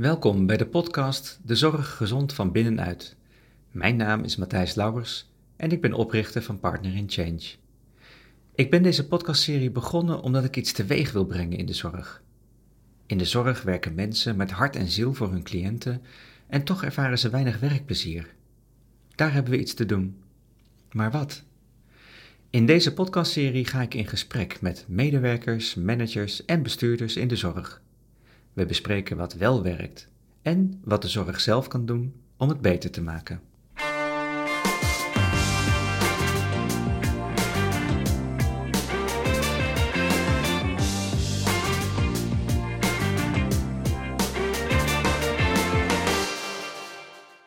Welkom bij de podcast De Zorg Gezond van Binnenuit. Mijn naam is Matthijs Lauwers en ik ben oprichter van Partner in Change. Ik ben deze podcastserie begonnen omdat ik iets teweeg wil brengen in de zorg. In de zorg werken mensen met hart en ziel voor hun cliënten en toch ervaren ze weinig werkplezier. Daar hebben we iets te doen. Maar wat? In deze podcastserie ga ik in gesprek met medewerkers, managers en bestuurders in de zorg. We bespreken wat wel werkt en wat de zorg zelf kan doen om het beter te maken.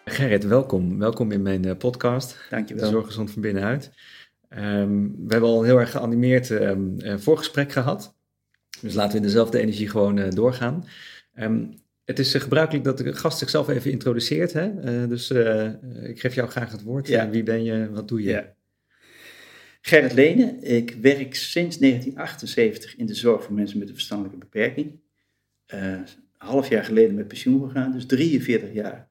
Gerrit, welkom. Welkom in mijn uh, podcast. Dankjewel. Zorg gezond van binnenuit. Um, we hebben al een heel erg geanimeerd um, uh, voorgesprek gehad. Dus laten we in dezelfde energie gewoon uh, doorgaan. Um, het is uh, gebruikelijk dat de gast zichzelf even introduceert. Hè? Uh, dus ik geef jou graag het woord. Ja. wie ben je? Wat doe je? Ja. Gerrit Lene. Ik werk sinds 1978 in de zorg voor mensen met een verstandelijke beperking. een half jaar geleden met pensioen gegaan. Dus 43 jaar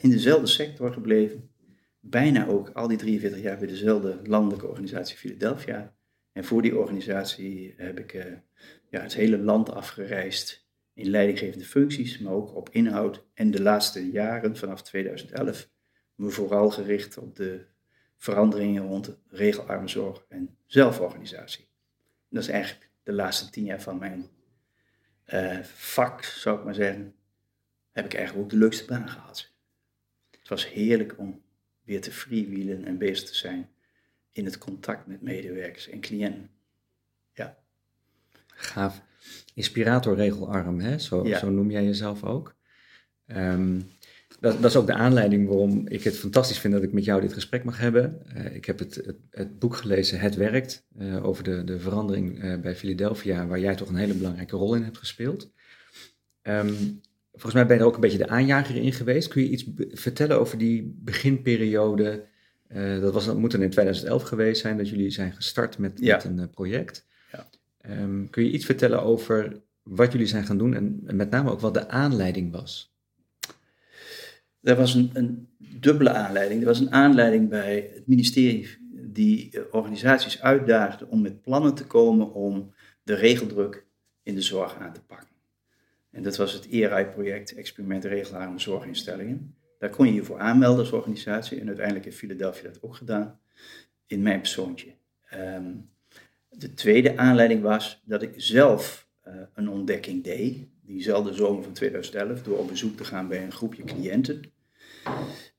in dezelfde sector gebleven. Bijna ook al die 43 jaar bij dezelfde landelijke organisatie Philadelphia. En voor die organisatie heb ik ja, het hele land afgereisd in leidinggevende functies, maar ook op inhoud. En de laatste jaren, vanaf 2011, me vooral gericht op de veranderingen rond regelarme zorg en zelforganisatie. Dat is eigenlijk de laatste tien jaar van mijn uh, vak, zou ik maar zeggen, heb ik eigenlijk ook de leukste baan gehad. Het was heerlijk om weer te freewheelen en bezig te zijn in het contact met medewerkers en cliënten. Ja. Gaaf. Inspirator regelarm, hè? Zo, Ja. zo noem jij jezelf ook. Ehm, dat, dat is ook de aanleiding waarom ik het fantastisch vind dat ik met jou dit gesprek mag hebben. Eh, ik heb het, het, het boek gelezen Het Werkt, eh, over de, de verandering eh, bij Philadelphia, waar jij toch een hele belangrijke rol in hebt gespeeld. Ehm, volgens mij ben je er ook een beetje de aanjager in geweest. Kun je iets vertellen over die beginperiode? Dat was, dat moet dan in 2011 geweest zijn dat jullie zijn gestart met, Ja. met een project. Ehm, kun je iets vertellen over wat jullie zijn gaan doen en, en met name ook wat de aanleiding was? Er was een, een dubbele aanleiding. Er was een aanleiding bij het ministerie die eh, organisaties uitdaagde om met plannen te komen om de regeldruk in de zorg aan te pakken. En dat was het ERI-project, Experiment Regelarme Zorginstellingen. Daar kon je je voor aanmelden als organisatie en uiteindelijk heeft Philadelphia dat ook gedaan in mijn persoontje. Ehm, de tweede aanleiding was dat ik zelf eh, een ontdekking deed, diezelfde zomer van 2011, door op bezoek te gaan bij een groepje cliënten.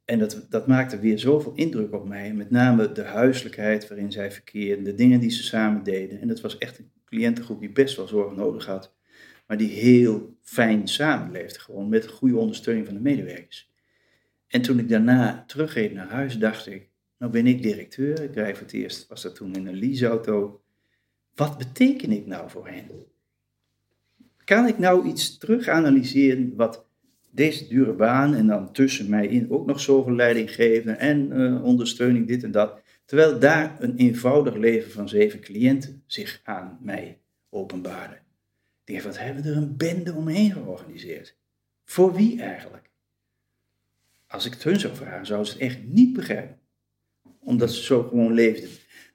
En dat, dat maakte weer zoveel indruk op mij, met name de huiselijkheid waarin zij verkeerden, de dingen die ze samen deden. En dat was echt een cliëntengroep die best wel zorg nodig had, maar die heel fijn samenleefde, gewoon met goede ondersteuning van de medewerkers. En toen ik daarna terugreed naar huis, dacht ik, nou ben ik directeur, ik rijd voor het eerst, was dat toen in een leaseauto. Wat beteken ik nou voor hen? Kan ik nou iets terug analyseren wat deze dure baan en dan tussen mij in ook nog zoveel leiding geven en uh, ondersteuning, dit en dat. Terwijl daar een eenvoudig leven van zeven cliënten zich aan mij openbaarde. Ik denk, wat hebben we er een bende omheen georganiseerd? Voor wie eigenlijk? Als ik het hun zou vragen, zouden ze het echt niet begrijpen. Omdat ze zo gewoon leefden.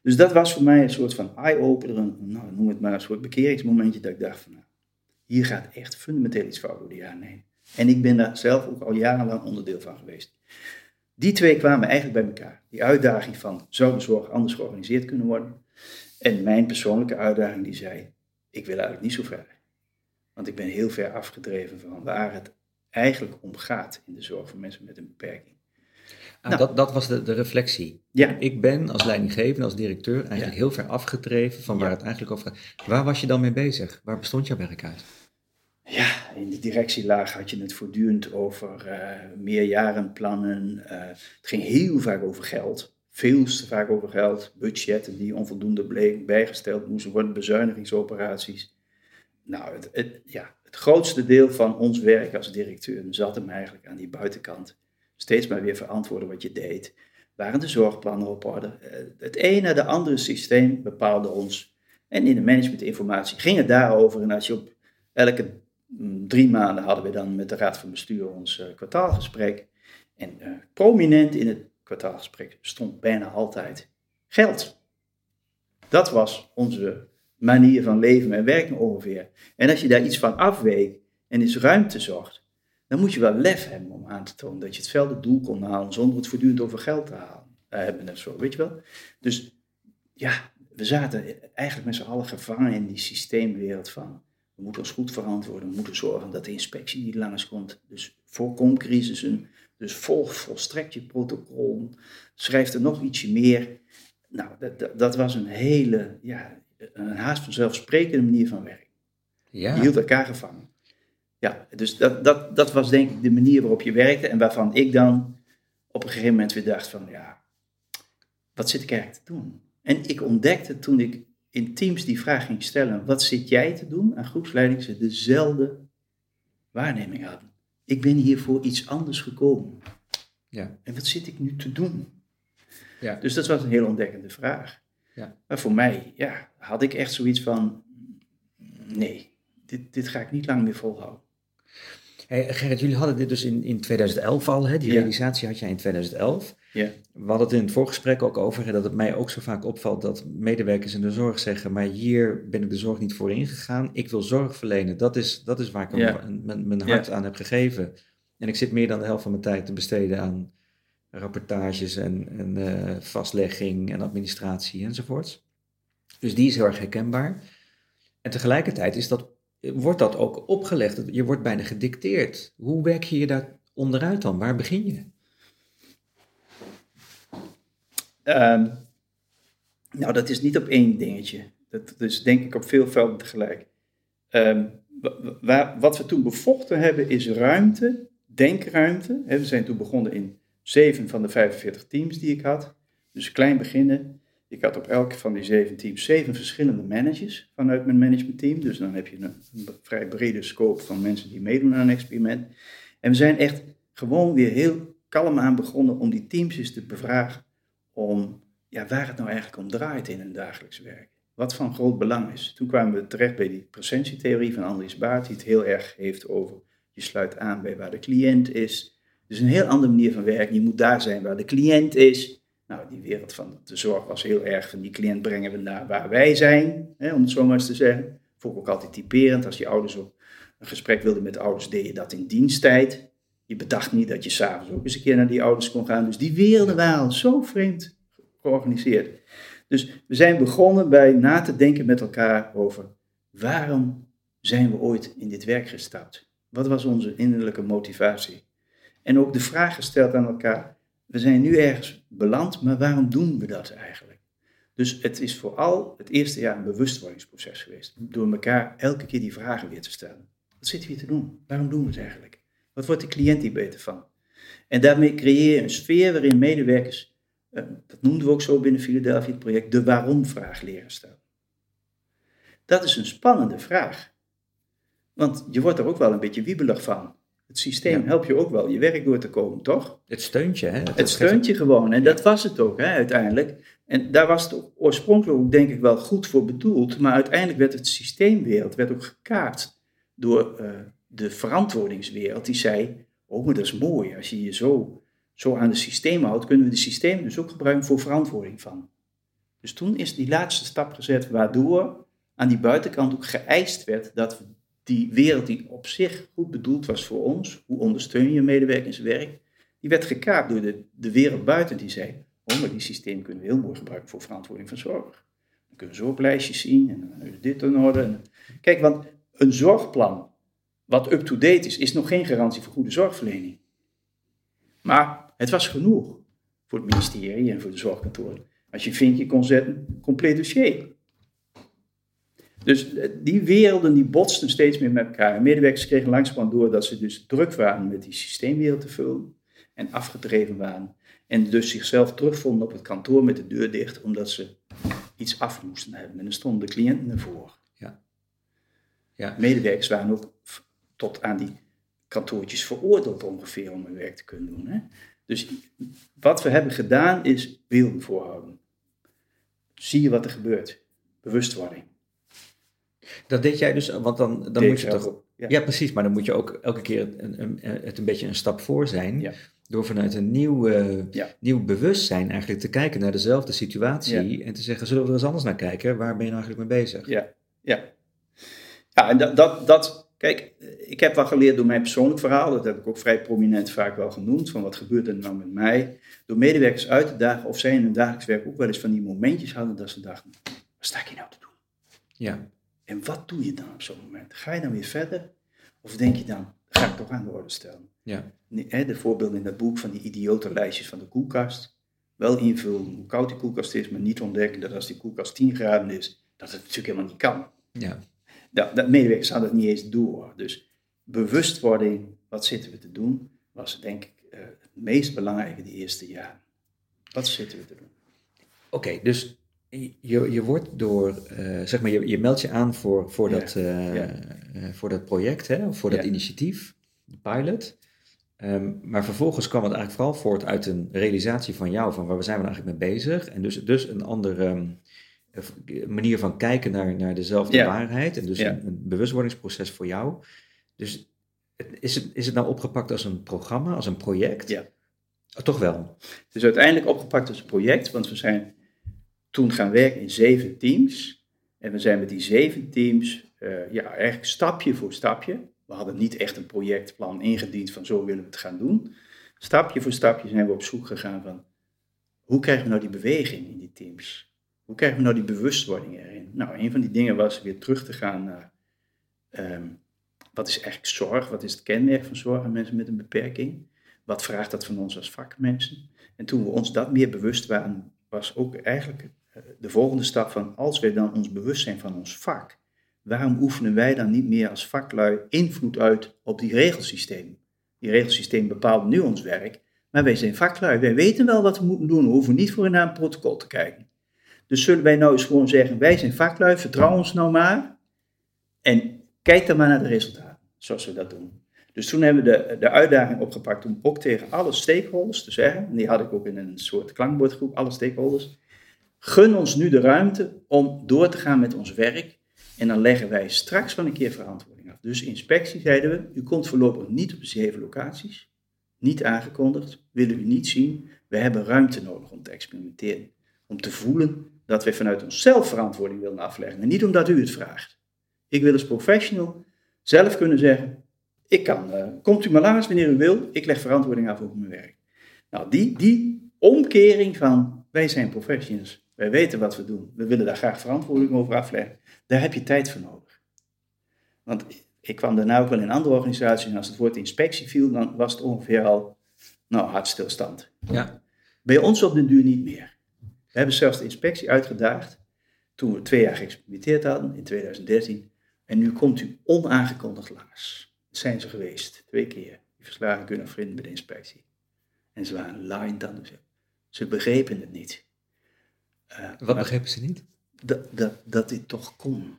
Dus dat was voor mij een soort van eye-opener, nou, noem het maar een soort bekeringsmomentje, dat ik dacht van, nou, hier gaat echt fundamenteel iets fout door de jaren. En ik ben daar zelf ook al jarenlang onderdeel van geweest. Die twee kwamen eigenlijk bij elkaar. Die uitdaging van, zou de zorg anders georganiseerd kunnen worden? En mijn persoonlijke uitdaging die zei, ik wil eigenlijk niet zo ver. Want ik ben heel ver afgedreven van waar het eigenlijk om gaat in de zorg voor mensen met een beperking. Ah, Nou. dat, dat was de, de reflectie. Ja, Ik ben als leidinggevende, als directeur, eigenlijk Ja. heel ver afgedreven van waar Ja. het eigenlijk over gaat. Waar was je dan mee bezig? Waar bestond jouw werk uit? Ja, in de directielaag had je het voortdurend over eh meerjarenplannen. eh het ging heel vaak over geld. Veel te vaak over geld. Budgetten die onvoldoende bijgesteld moesten worden. Bezuinigingsoperaties. Nou, het, het, ja, het grootste deel van ons werk als directeur zat hem eigenlijk aan die buitenkant. Steeds maar weer verantwoorden wat je deed. Waren de zorgplannen op orde? Eh, Het ene, de andere systeem bepaalde ons. En in de managementinformatie ging het daarover. En als je op elke mm, drie maanden hadden we dan met de Raad van Bestuur ons uh, kwartaalgesprek. En uh, prominent in het kwartaalgesprek stond bijna altijd geld. Dat was onze manier van leven en werken ongeveer. En als je daar iets van afweek en eens ruimte zocht, dan moet je wel lef hebben om aan te tonen dat je hetzelfde doel kon halen zonder het voortdurend over geld te halen. Uh, hebben en zo, weet je wel? Dus ja, we zaten eigenlijk met z'n allen gevangen in die systeemwereld van we moeten ons goed verantwoorden, we moeten zorgen dat de inspectie niet langskomt. Dus voorkom crisissen, dus volg volstrekt je protocol, schrijf er nog ietsje meer. Nou, dat, dat was een hele, ja, een haast vanzelfsprekende manier van werken. Ja. Je hield elkaar gevangen. Ja, dus dat, dat, dat was denk ik de manier waarop je werkte en waarvan ik dan op een gegeven moment weer dacht van, ja, wat zit ik eigenlijk te doen? En ik ontdekte toen ik in teams die vraag ging stellen, wat zit jij te doen aan groepsleiding, ze dezelfde waarneming hadden. Ik ben hier voor iets anders gekomen. Ja. En wat zit ik nu te doen? Ja. Dus dat was een heel ontdekkende vraag. Ja. Maar voor mij, ja, had ik echt zoiets van, nee, dit, dit ga ik niet lang meer volhouden. Hey, Gerrit, jullie hadden dit dus in, in 2011 al, hè? die realisatie had jij in 2011. Ja. We hadden het in het voorgesprek ook over, dat het mij ook zo vaak opvalt dat medewerkers in de zorg zeggen, maar hier ben ik de zorg niet voor ingegaan, ik wil zorg verlenen, dat is, dat is waar ik mijn, mijn hart aan heb gegeven. En ik zit meer dan de helft van mijn tijd te besteden aan rapportages en, en uh, vastlegging en administratie enzovoorts. Dus die is heel erg herkenbaar. En tegelijkertijd is dat wordt dat ook opgelegd. Je wordt bijna gedicteerd. Hoe werk je je daar onderuit dan? Waar begin je? Ehm, nou, dat is niet op één dingetje. Dat is denk ik op veel velden tegelijk. Um, wat we toen bevochten hebben is ruimte, denkruimte. We zijn toen begonnen in zeven van de 45 teams die ik had. Dus klein beginnen. Ik had op elke van die zeven teams zeven verschillende managers vanuit mijn managementteam. Dus dan heb je een, vrij brede scope van mensen die meedoen aan een experiment. En we zijn echt gewoon weer heel kalm aan begonnen om die teams eens te bevragen om ja, waar het nou eigenlijk om draait in hun dagelijks werk. Wat van groot belang is. Toen kwamen we terecht bij die presentietheorie van Andries Baart, die het heel erg heeft over je sluit aan bij waar de cliënt is. Dus een heel andere manier van werken. Je moet daar zijn waar de cliënt is. Nou, die wereld van de zorg was heel erg van die cliënt brengen we naar waar wij zijn, hè, om het zo maar eens te zeggen. Vond ik ook altijd typerend. Als je ouders op een gesprek wilde met de ouders, deed je dat in diensttijd. Je bedacht niet dat je s'avonds ook eens een keer naar die ouders kon gaan. Dus die werelden waren zo vreemd georganiseerd. Dus we zijn begonnen bij na te denken met elkaar over waarom zijn we ooit in dit werk gestapt? Wat was onze innerlijke motivatie? En ook de vraag gesteld aan elkaar, we zijn nu ergens beland, maar waarom doen we dat eigenlijk? Dus het is vooral het eerste jaar een bewustwordingsproces geweest. Door elkaar elke keer die vragen weer te stellen. Wat zitten we hier te doen? Waarom doen we het eigenlijk? Wat wordt de cliënt hier beter van? En daarmee creëer je een sfeer waarin medewerkers, eh, dat noemden we ook zo binnen Philadelphia het project, de waarom-vraag leren stellen. Dat is een spannende vraag. Want je wordt er ook wel een beetje wiebelig van. Het systeem ja. helpt je ook wel je werk door te komen, toch? Het steunt je, hè? Het, steunt je gewoon. En dat was het ook, hè, uiteindelijk. En daar was het oorspronkelijk ook, denk ik, wel goed voor bedoeld. Maar uiteindelijk werd het systeemwereld werd ook gekaart door uh, de verantwoordingswereld. Die zei, oh, maar dat is mooi. Als je je zo, zo aan de systemen houdt, kunnen we de systemen dus ook gebruiken voor verantwoording van. Dus toen is die laatste stap gezet, waardoor aan die buitenkant ook geëist werd dat we die wereld die op zich goed bedoeld was voor ons, hoe ondersteun je medewerkers werk, die werd gekaapt door de, de wereld buiten die zei, oh, maar die systeem kunnen we heel mooi gebruiken voor verantwoording van zorg. Dan kunnen we zo op lijstjes zien en dan is dit in orde. Kijk, want een zorgplan wat up-to-date is, is nog geen garantie voor goede zorgverlening. Maar het was genoeg voor het ministerie en voor de zorgkantoren. Als je een vinkje kon zetten, compleet dossier. Dus eh, die werelden die botsten steeds meer met elkaar. En medewerkers kregen langzamerhand door dat ze dus druk waren met die systeemwereld te vullen en afgedreven waren. En dus zichzelf terugvonden op het kantoor met de deur dicht, omdat ze iets af moesten hebben. En dan stonden de cliënten ervoor. Ja. Ja. Medewerkers waren ook tot aan die kantoortjes veroordeeld ongeveer om hun werk te kunnen doen. Hè? Dus wat we hebben gedaan is beelden voorhouden. Zie je wat er gebeurt. Bewustwording. Dat deed jij dus, want dan, dan moet je toch Ja. Ja. precies. Maar dan moet je ook elke keer een, een, het een beetje een stap voor zijn. Ja. Door vanuit een nieuw, eh, Ja. nieuw bewustzijn eigenlijk te kijken naar dezelfde situatie. En te zeggen, zullen we er eens anders naar kijken? Waar ben je nou eigenlijk mee bezig? Ja, ja. Ja, en dat, dat, dat, kijk, ik heb wel geleerd door mijn persoonlijk verhaal, dat heb ik ook vrij prominent vaak wel genoemd, van wat gebeurt er nou met mij, door medewerkers uit te dagen of zij in hun dagelijks werk ook wel eens van die momentjes hadden dat ze dachten, wat sta ik hier nou te doen? Ja. En wat doe je dan op zo'n moment? Ga je dan weer verder? Of denk je dan, ga ik toch aan de orde stellen? Ja. De voorbeelden in dat boek van die idiote lijstjes van de koelkast. Wel invullen hoe koud die koelkast is, maar niet ontdekken dat als die koelkast 10 graden is, dat het natuurlijk helemaal niet kan. Ja. Dat, dat medewerkers hadden het niet eens door. Dus bewustwording, wat zitten we te doen, was denk ik eh, het meest belangrijke die eerste jaren. Wat zitten we te doen? Oké, dus je, je wordt door, eh, zeg maar, je, je meldt je aan voor, voor, Ja, dat, eh, ja. eh, voor dat project, hè, of voor dat Ja. initiatief, de pilot. Ehm, maar vervolgens kwam het eigenlijk vooral voort uit een realisatie van jou, van waar zijn we nou eigenlijk mee bezig? En dus, dus een andere ehm, eh, manier van kijken naar, naar dezelfde waarheid. En dus een, een bewustwordingsproces voor jou. Dus is het, is het nou opgepakt als een programma, als een project? Ja. Oh, toch wel? Het is uiteindelijk opgepakt als een project, want we zijn toen gaan werken in zeven teams. En we zijn met die zeven teams, eh, ja, eigenlijk stapje voor stapje. We hadden niet echt een projectplan ingediend van zo willen we het gaan doen. Stapje voor stapje zijn we op zoek gegaan van hoe krijgen we nou die beweging in die teams? Hoe krijgen we nou die bewustwording erin? Nou, een van die dingen was weer terug te gaan naar ehm, wat is eigenlijk zorg? Wat is het kenmerk van zorg aan mensen met een beperking? Wat vraagt dat van ons als vakmensen? En toen we ons dat meer bewust waren, was ook eigenlijk de volgende stap van als wij dan ons bewust zijn van ons vak, waarom oefenen wij dan niet meer als vaklui invloed uit op die regelsysteem? Die regelsysteem bepaalt nu ons werk, maar wij zijn vaklui. Wij weten wel wat we moeten doen, we hoeven niet voor naar een protocol te kijken. Dus zullen wij nou eens gewoon zeggen, wij zijn vaklui, vertrouw ons nou maar en kijk dan maar naar de resultaten, zoals we dat doen. Dus toen hebben we de, de uitdaging opgepakt om ook tegen alle stakeholders te zeggen, en die had ik ook in een soort klankbordgroep, alle stakeholders, gun ons nu de ruimte om door te gaan met ons werk en dan leggen wij straks wel een keer verantwoording af. Dus inspectie zeiden we, u komt voorlopig niet op zeven locaties, niet aangekondigd, willen u niet zien, we hebben ruimte nodig om te experimenteren, om te voelen dat wij vanuit onszelf verantwoording willen afleggen en niet omdat u het vraagt. Ik wil als professional zelf kunnen zeggen, ik kan, eh, komt u maar langs wanneer u wil, ik leg verantwoording af over mijn werk. Nou, die, die omkering van, wij zijn professionals, wij weten wat we doen, we willen daar graag verantwoording over afleggen, daar heb je tijd voor nodig. Want ik kwam daarna ook wel in andere organisaties en als het woord inspectie viel, dan was het ongeveer al, nou, hartstilstand. Ja. Bij ons op den duur niet meer. We hebben zelfs de inspectie uitgedaagd toen we twee jaar geëxperimenteerd hadden, in 2013. En nu komt u onaangekondigd langs. Dat zijn ze geweest, twee keer. Die verslagen kunnen vrienden bij de inspectie. En ze waren laaiend aan de Ze begrepen het niet. Eh, Wat begrepen ze niet? dat, dat, dat dit toch kon.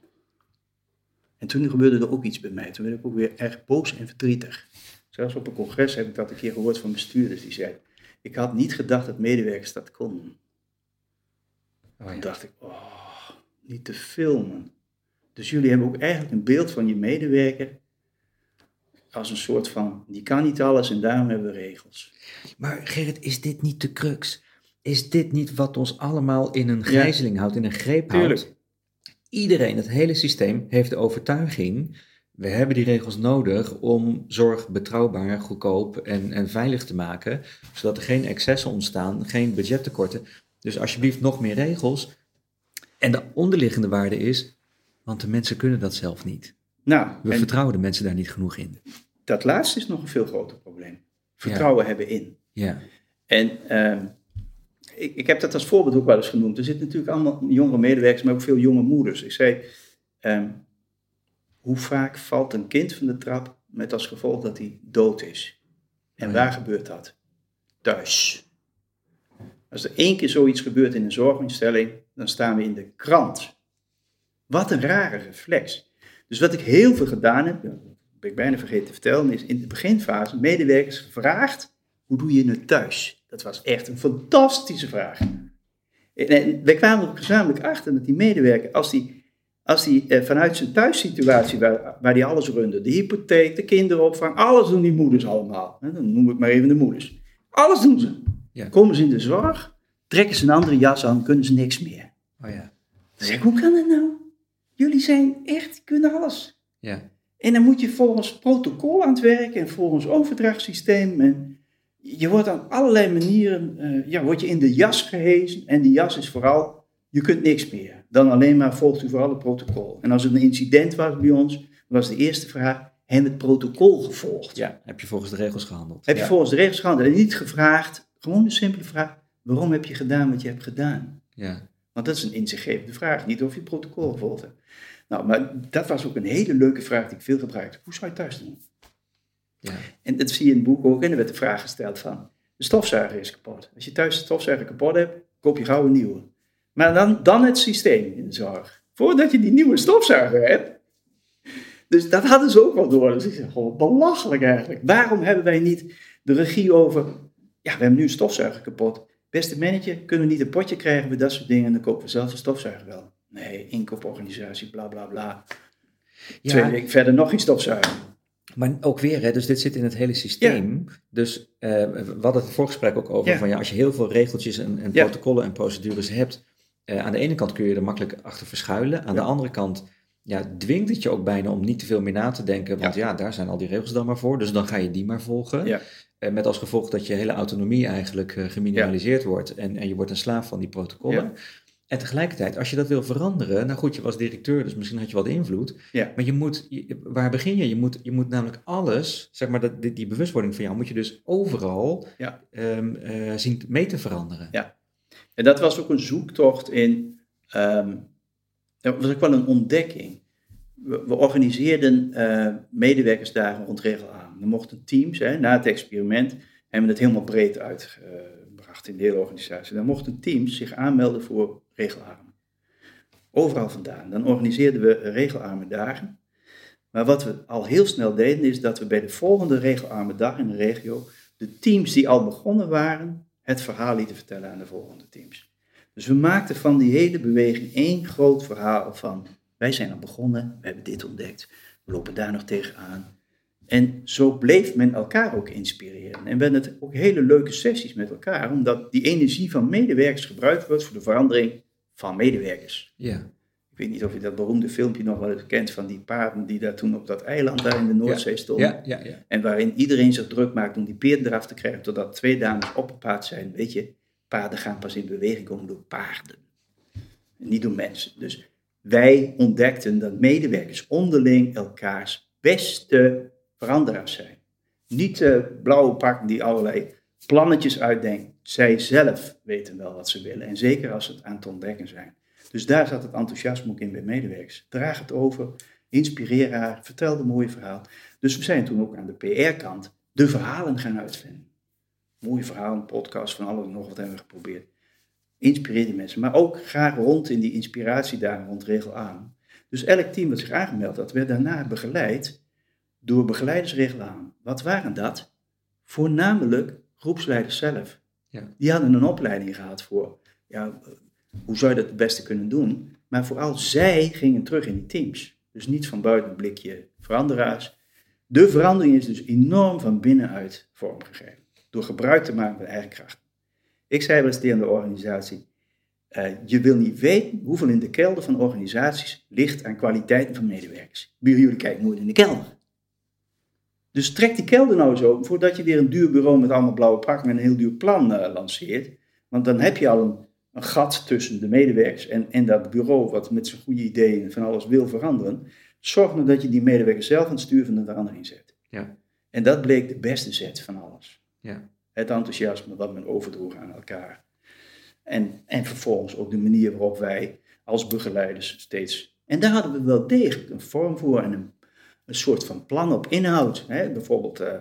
En toen gebeurde er ook iets bij mij. Toen werd ik ook weer erg boos en verdrietig. Zelfs op een congres heb ik dat een keer gehoord van bestuurders. Die zeiden, ik had niet gedacht dat medewerkers dat konden. Oh, Toen ja. dacht ik, oh, niet te filmen. Dus jullie hebben ook eigenlijk een beeld van je medewerker als een soort van, die kan niet alles en daarom hebben we regels. Maar Gerrit, is dit niet de crux? Is dit niet wat ons allemaal in een gijzeling houdt, in een greep houdt? Tuurlijk. Iedereen, het hele systeem, heeft de overtuiging... we hebben die regels nodig om zorg betrouwbaar, goedkoop en, en veilig te maken... zodat er geen excessen ontstaan, geen budgettekorten. Dus alsjeblieft nog meer regels. En de onderliggende waarde is... want de mensen kunnen dat zelf niet. Nou, We en vertrouwen de mensen daar niet genoeg in. dat laatste is nog een veel groter probleem. Vertrouwen hebben in. Ja, En ehm, ik, ik heb dat als voorbeeld ook wel eens genoemd. Er zitten natuurlijk allemaal jonge medewerkers, maar ook veel jonge moeders. Ik zei, ehm, hoe vaak valt een kind van de trap met als gevolg dat hij dood is? En Oh ja. waar gebeurt dat? Thuis. Als er één keer zoiets gebeurt in een zorginstelling, dan staan we in de krant. Wat een rare reflex. Dus wat ik heel veel gedaan heb, dat ben ik bijna vergeten te vertellen, is in de beginfase medewerkers gevraagd hoe doe je het thuis? Dat was echt een fantastische vraag. En, wij kwamen er gezamenlijk achter dat die medewerker, als die, als hij eh, vanuit zijn thuissituatie, waar, waar hij alles runde, de hypotheek, de kinderopvang, alles doen die moeders allemaal. Hè, dan noem ik maar even de moeders. Alles doen ze. Ja. Komen ze in de zorg, trekken ze een andere jas aan, kunnen ze niks meer. Oh ja. Dan zeg ik, hoe kan dat nou? Jullie zijn echt, kunnen alles. Ja. En dan moet je volgens protocol aan het werken en volgens overdrachtssysteem. En je wordt op allerlei manieren eh, ja, wordt je in de jas gehezen. En die jas is vooral, je kunt niks meer. Dan alleen maar volgt u vooral het protocol. En als er een incident was bij ons, was de eerste vraag, we het protocol gevolgd? Ja. Heb je volgens de regels gehandeld? Heb je ja. volgens de regels gehandeld en niet gevraagd, gewoon een simpele vraag, waarom heb je gedaan wat je hebt gedaan? Ja. Want dat is een inzichtgevende vraag, niet of je het protocol gevolgd hebt. Nou, maar dat was ook een hele leuke vraag die ik veel gebruikte. Hoe zou je het thuis doen? Ja. En dat zie je in het boek ook. En er werd de vraag gesteld van, de stofzuiger is kapot. Als je thuis de stofzuiger kapot hebt, koop je gauw een nieuwe. Maar dan, dan het systeem in de zorg. Voordat je die nieuwe stofzuiger hebt. Dus dat hadden ze ook wel door. Dus ik zeg, gewoon belachelijk eigenlijk. Waarom hebben wij niet de regie over, ja, we hebben nu een stofzuiger kapot. Beste manager, kunnen we niet een potje krijgen met dat soort dingen en dan kopen we zelf een stofzuiger wel. Nee, inkooporganisatie, bla bla bla. Ja. Twee weken verder nog geen stofzuiger. Maar ook weer, hè, dus dit zit in het hele systeem. Dus eh, we hadden het voorgesprek ook over Ja. van ja, als je heel veel regeltjes en, en Ja. protocollen en procedures hebt, eh, aan de ene kant kun je er makkelijk achter verschuilen. Aan de andere kant ja, dwingt het je ook bijna om niet te veel meer na te denken. Want ja. daar zijn al die regels dan maar voor. Dus dan ga je die maar volgen. Eh, met als gevolg dat je hele autonomie eigenlijk geminimaliseerd wordt. En, en je wordt een slaaf van die protocollen. En tegelijkertijd, als je dat wil veranderen, nou goed, je was directeur, dus misschien had je wat invloed. Ja. Maar je moet, je- waar begin je? Je moet, je moet namelijk alles, zeg maar, dat, die, die bewustwording van jou, moet je dus overal Ja. ehm, eh, zien mee te veranderen. Ja. En dat was ook een zoektocht in, ehm, dat was ook wel een ontdekking. We, we organiseerden eh, medewerkersdagen rond regel aan. Er mochten teams, hè, na het experiment, hebben we het helemaal breed uitgebracht in de hele organisatie. Dan mochten teams zich aanmelden voor regelarmen. Overal vandaan. Dan organiseerden we regelarme dagen. Maar wat we al heel snel deden, is dat we bij de volgende regelarme dag in de regio de teams die al begonnen waren, het verhaal lieten vertellen aan de volgende teams. Dus we maakten van die hele beweging één groot verhaal van, wij zijn al begonnen, we hebben dit ontdekt, we lopen daar nog tegenaan. En zo bleef men elkaar ook inspireren. En we hadden het ook hele leuke sessies met elkaar, omdat die energie van medewerkers gebruikt wordt voor de verandering van medewerkers. Ja, Ik weet niet of je dat beroemde filmpje nog wel eens kent van die paarden die daar toen op dat eiland daar in de Noordzee stonden. ja, ja. ja. En waarin iedereen zich druk maakt om die peer eraf te krijgen, totdat twee dames op een paard zijn. Weet je, paarden gaan pas in beweging komen door paarden. En niet door mensen. Dus wij ontdekten dat medewerkers onderling elkaars beste veranderaars zijn. Niet de blauwe pakken die allerlei plannetjes uitdenken. Zij zelf weten wel wat ze willen. En zeker als ze het aan het ontdekken zijn. Dus daar zat het enthousiasme ook in bij medewerkers. Draag het over, inspireer haar, vertel een mooie verhaal. Dus we zijn toen ook aan de PR-kant de verhalen gaan uitvinden. Mooie verhalen, podcast, van alles en nog wat hebben we geprobeerd. Inspireer die mensen, maar ook graag rond in die inspiratiedagen rond regel aan. Dus elk team dat zich aangemeld had, werd daarna begeleid door begeleiders regel aan. Wat waren dat? Voornamelijk groepsleiders zelf. Die hadden een opleiding gehad voor, ja, hoe zou je dat het beste kunnen doen? Maar vooral zij gingen terug in die teams. Dus niet van buiten een blikje veranderaars. De verandering is dus enorm van binnenuit vormgegeven. Door gebruik te maken van eigen kracht. Ik zei wel eens tegen de organisatie, eh, je wil niet weten hoeveel in de kelder van organisaties ligt aan kwaliteiten van medewerkers. Bij jullie kijken nooit in de kelder. Dus trek die kelder nou eens open voordat je weer een duur bureau met allemaal blauwe pakken en een heel duur plan eh, lanceert. Want dan heb je al een, een gat tussen de medewerkers en, en dat bureau wat met zijn goede ideeën van alles wil veranderen. Zorg nou dat je die medewerkers zelf aan het stuur van de verandering zet. Ja. En dat bleek de beste zet van alles. Ja. Het enthousiasme wat men overdroeg aan elkaar. En, en vervolgens ook de manier waarop wij als begeleiders steeds. En daar hadden we wel degelijk een vorm voor en een, een soort van plan op inhoud. Hè? Bijvoorbeeld eh,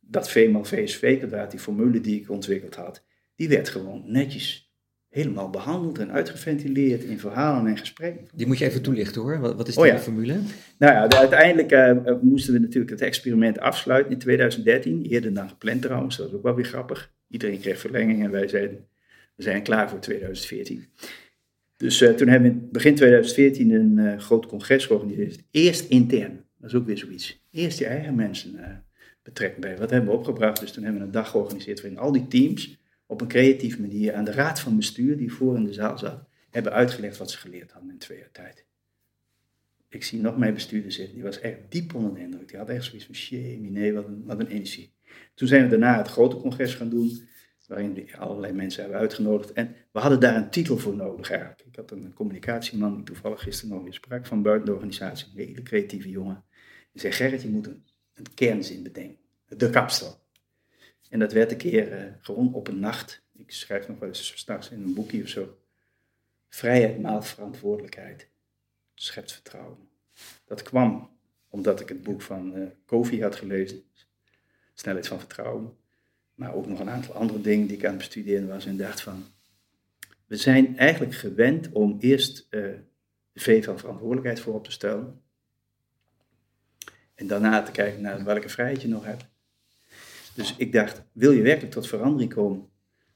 dat VML VSV, kwadraat, die formule die ik ontwikkeld had, die werd gewoon netjes helemaal behandeld en uitgeventileerd in verhalen en gesprekken. Die moet je even toelichten hoor. Wat, wat is Oh die ja. formule? Nou ja, de- uiteindelijk eh, eh, moesten we natuurlijk het experiment afsluiten in 2013. Eerder dan gepland trouwens, dat was ook wel weer grappig. Iedereen kreeg verlenging en wij zeiden, we zijn klaar voor 2014. Dus uh, toen hebben we in begin 2014 een uh, groot congres georganiseerd. Eerst intern, dat is ook weer zoiets. Eerst je eigen mensen uh, betrekken bij. Wat hebben we opgebracht? Dus toen hebben we een dag georganiseerd waarin al die teams op een creatieve manier aan de raad van bestuur, die voor in de zaal zat, hebben uitgelegd wat ze geleerd hadden in twee jaar tijd. Ik zie nog mijn bestuurder zitten, die was echt diep onder de indruk. Die had echt zoiets van, nee, wat een, wat een energie. Toen zijn we daarna het grote congres gaan doen waarin we allerlei mensen hebben uitgenodigd. En we hadden daar een titel voor nodig eigenlijk. Ik had een communicatieman die toevallig gisteren nog weer sprak van buiten de organisatie, een hele creatieve jongen. Die zei, Gerrit, je moet een, kernzin bedenken. De kapsel. En dat werd een keer uh, gewoon op een nacht. Ik schrijf nog wel eens straks in een boekje of zo. Vrijheid maalt verantwoordelijkheid. Schept vertrouwen. Dat kwam omdat ik het boek van uh, Kofi had gelezen. Snelheid van vertrouwen. Maar ook nog een aantal andere dingen die ik aan het bestuderen was en dacht van, we zijn eigenlijk gewend om eerst uh, de V van verantwoordelijkheid voorop te stellen. En daarna te kijken naar welke vrijheid je nog hebt. Dus ik dacht, wil je werkelijk tot verandering komen,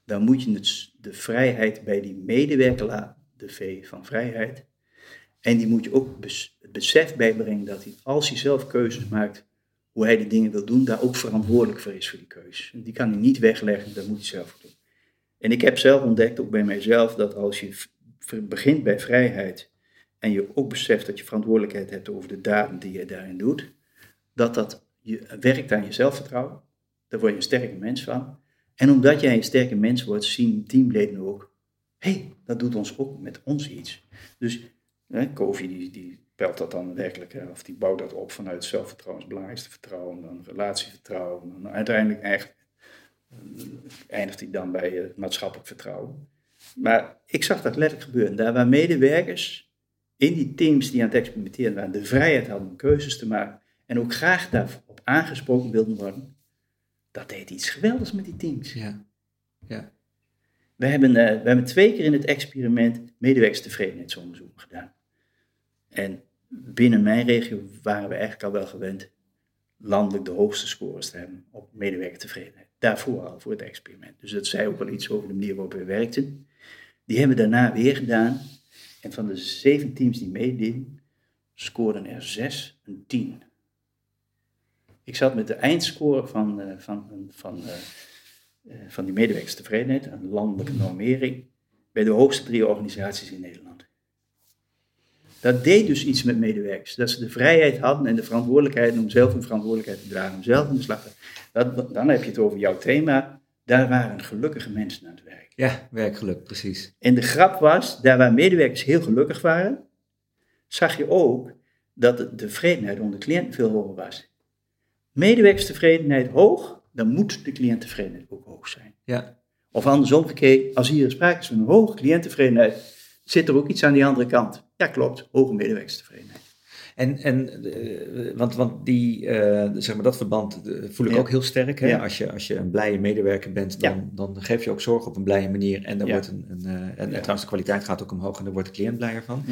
dan moet je de vrijheid bij die medewerker laten, de V van vrijheid. En die moet je ook het besef bijbrengen dat hij, als hij zelf keuzes maakt, hoe hij de dingen wil doen, daar ook verantwoordelijk voor is voor die keuze. Die kan hij niet wegleggen, dat moet hij zelf doen. En ik heb zelf ontdekt, ook bij mijzelf, dat als je begint bij vrijheid en je ook beseft dat je verantwoordelijkheid hebt over de daden die je daarin doet, dat dat je werkt aan je zelfvertrouwen. Daar word je een sterke mens van. En omdat jij een sterke mens wordt, zien teamleden ook, hé, hey, dat doet ons ook met ons iets. Dus hè, Kofi die, pelt dat dan werkelijk, hè, of die bouwt dat op vanuit zelfvertrouwen, het belangrijkste vertrouwen, dan relatievertrouwen, dan uiteindelijk eh, eindigt hij dan bij uh, maatschappelijk vertrouwen. Maar ik zag dat letterlijk gebeuren. Daar waar medewerkers in die teams die aan het experimenteren waren, de vrijheid hadden om keuzes te maken en ook graag daarop aangesproken wilden worden, dat deed iets geweldigs met die teams. Ja. ja. We hebben, uh, we hebben twee keer in het experiment medewerkerstevredenheidsonderzoek gedaan. En binnen mijn regio waren we eigenlijk al wel gewend landelijk de hoogste scores te hebben op medewerkertevredenheid. Daarvoor al, voor het experiment. Dus dat zei ook wel iets over de manier waarop we werkten. Die hebben we daarna weer gedaan. En van de zeven teams die meededen, scoorden er zes een tien. Ik zat met de eindscore van, uh, van, van, uh, uh, van die medewerkerstevredenheid, een landelijke normering, bij de hoogste drie organisaties in Nederland. Dat deed dus iets met medewerkers. Dat ze de vrijheid hadden en de verantwoordelijkheid om zelf hun verantwoordelijkheid te dragen, om zelf in de slag te dat, Dan heb je het over jouw thema. Daar waren gelukkige mensen aan het werk. Ja, werkgeluk, precies. En de grap was, daar waar medewerkers heel gelukkig waren, zag je ook dat de tevredenheid onder de cliënt veel hoger was. Medewerkerstevredenheid hoog, dan moet de cliënttevredenheid ook hoog zijn. Ja. Of andersom als hier sprake is van een hoge cliënttevredenheid, zit er ook iets aan die andere kant. Ja, klopt. Hoge medewerkerstevredenheid. En, en uh, want, want die, uh, zeg maar, dat verband uh, voel ik ja. ook heel sterk. Hè? Ja. Als, je, als je een blije medewerker bent, dan, ja. dan geef je ook zorg op een blije manier. En, dan wordt een, een, en, en, trouwens, de kwaliteit gaat ook omhoog en daar wordt de cliënt blijer van.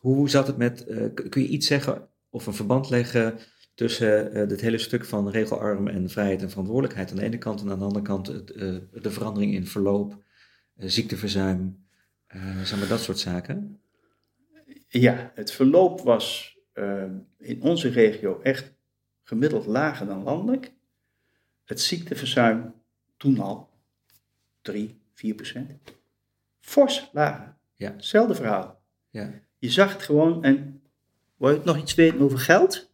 Hoe zat het met, kun je iets zeggen of een verband leggen tussen het hele stuk van regelarm en vrijheid en verantwoordelijkheid aan de ene kant en aan de andere kant het, de verandering in verloop, ziekteverzuim, zeg maar dat soort zaken? Ja, het verloop was uh, in onze regio echt gemiddeld lager dan landelijk. Het ziekteverzuim toen al 3, 4 procent. Fors lager. Ja. Hetzelfde verhaal. Ja. Je zag het gewoon en wil je nog iets weten over geld?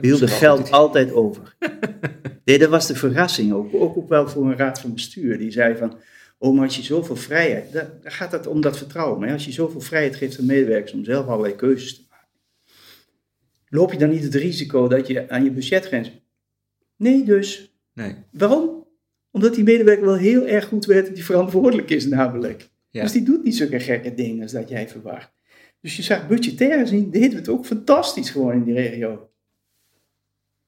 We hielden geld altijd, over. nee, dat was de verrassing ook. Ook, ook wel voor een raad van bestuur. Die zei van, Oh, maar als je zoveel vrijheid, dan gaat het om dat vertrouwen. Maar als je zoveel vrijheid geeft aan medewerkers om zelf allerlei keuzes te maken, loop je dan niet het risico dat je aan je budgetgrens. Nee, dus. Nee. Waarom? Omdat die medewerker wel heel erg goed weet dat hij verantwoordelijk is, namelijk. Ja. Dus die doet niet zulke gekke dingen als dat jij verwacht. Dus je zag budgetair gezien, deden we het ook fantastisch gewoon in die regio.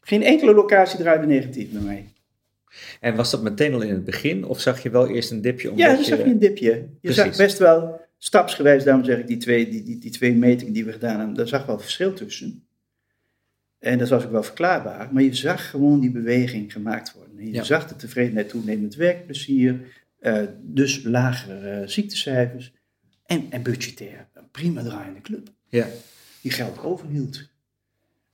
Geen enkele locatie draaide negatief bij mij. En was dat meteen al in het begin of zag je wel eerst een dipje? Ja, dan zag je een dipje. Je Precies. zag best wel stapsgewijs, daarom zeg ik die twee, die, die, die twee metingen die we gedaan hebben, daar zag wel verschil tussen. En dat was ook wel verklaarbaar, maar je zag gewoon die beweging gemaakt worden. En je ja. zag de tevredenheid toenemen met werkplezier, uh, dus lagere uh, ziektecijfers. En, en budgetair, een prima draaiende club. Ja. Die geld overhield.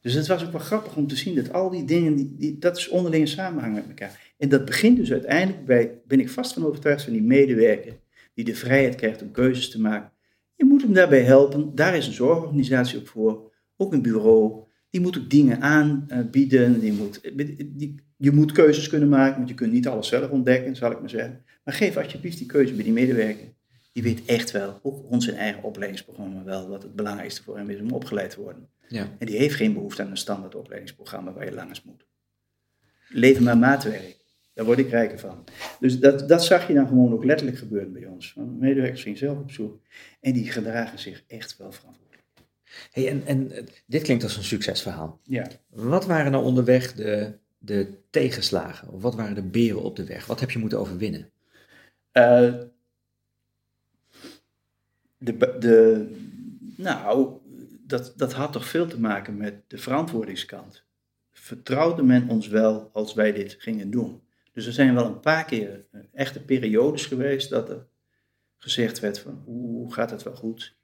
Dus het was ook wel grappig om te zien dat al die dingen, die, die, dat is onderling samenhang met elkaar. En dat begint dus uiteindelijk bij, ben ik vast van overtuigd van die medewerker, die de vrijheid krijgt om keuzes te maken. Je moet hem daarbij helpen, daar is een zorgorganisatie ook voor, ook een bureau. Die moet ook dingen aanbieden, die moet, je moet keuzes kunnen maken, want je kunt niet alles zelf ontdekken, zal ik maar zeggen. Maar geef alsjeblieft die keuze bij die medewerker. Die weet echt wel, ook ons eigen opleidingsprogramma wel, wat het belangrijkste voor hem is om opgeleid te worden. Ja. En die heeft geen behoefte aan een standaard opleidingsprogramma waar je langs moet. Leven maar maatwerk. Daar word ik rijker van. Dus dat, dat zag je dan gewoon ook letterlijk gebeuren bij ons. Medewerkers gingen zelf op zoek en die gedragen zich echt wel verantwoordelijk. Hey, en, en eh, dit klinkt als een succesverhaal. Ja. Wat waren nou onderweg de, de tegenslagen? Of wat waren de beren op de weg? Wat heb je moeten overwinnen? Uh, de, de, nou, dat, dat had toch veel te maken met de verantwoordingskant. Vertrouwde men ons wel als wij dit gingen doen? Dus er zijn wel een paar keer eh, echte periodes geweest dat er gezegd werd van hoe gaat het wel goed?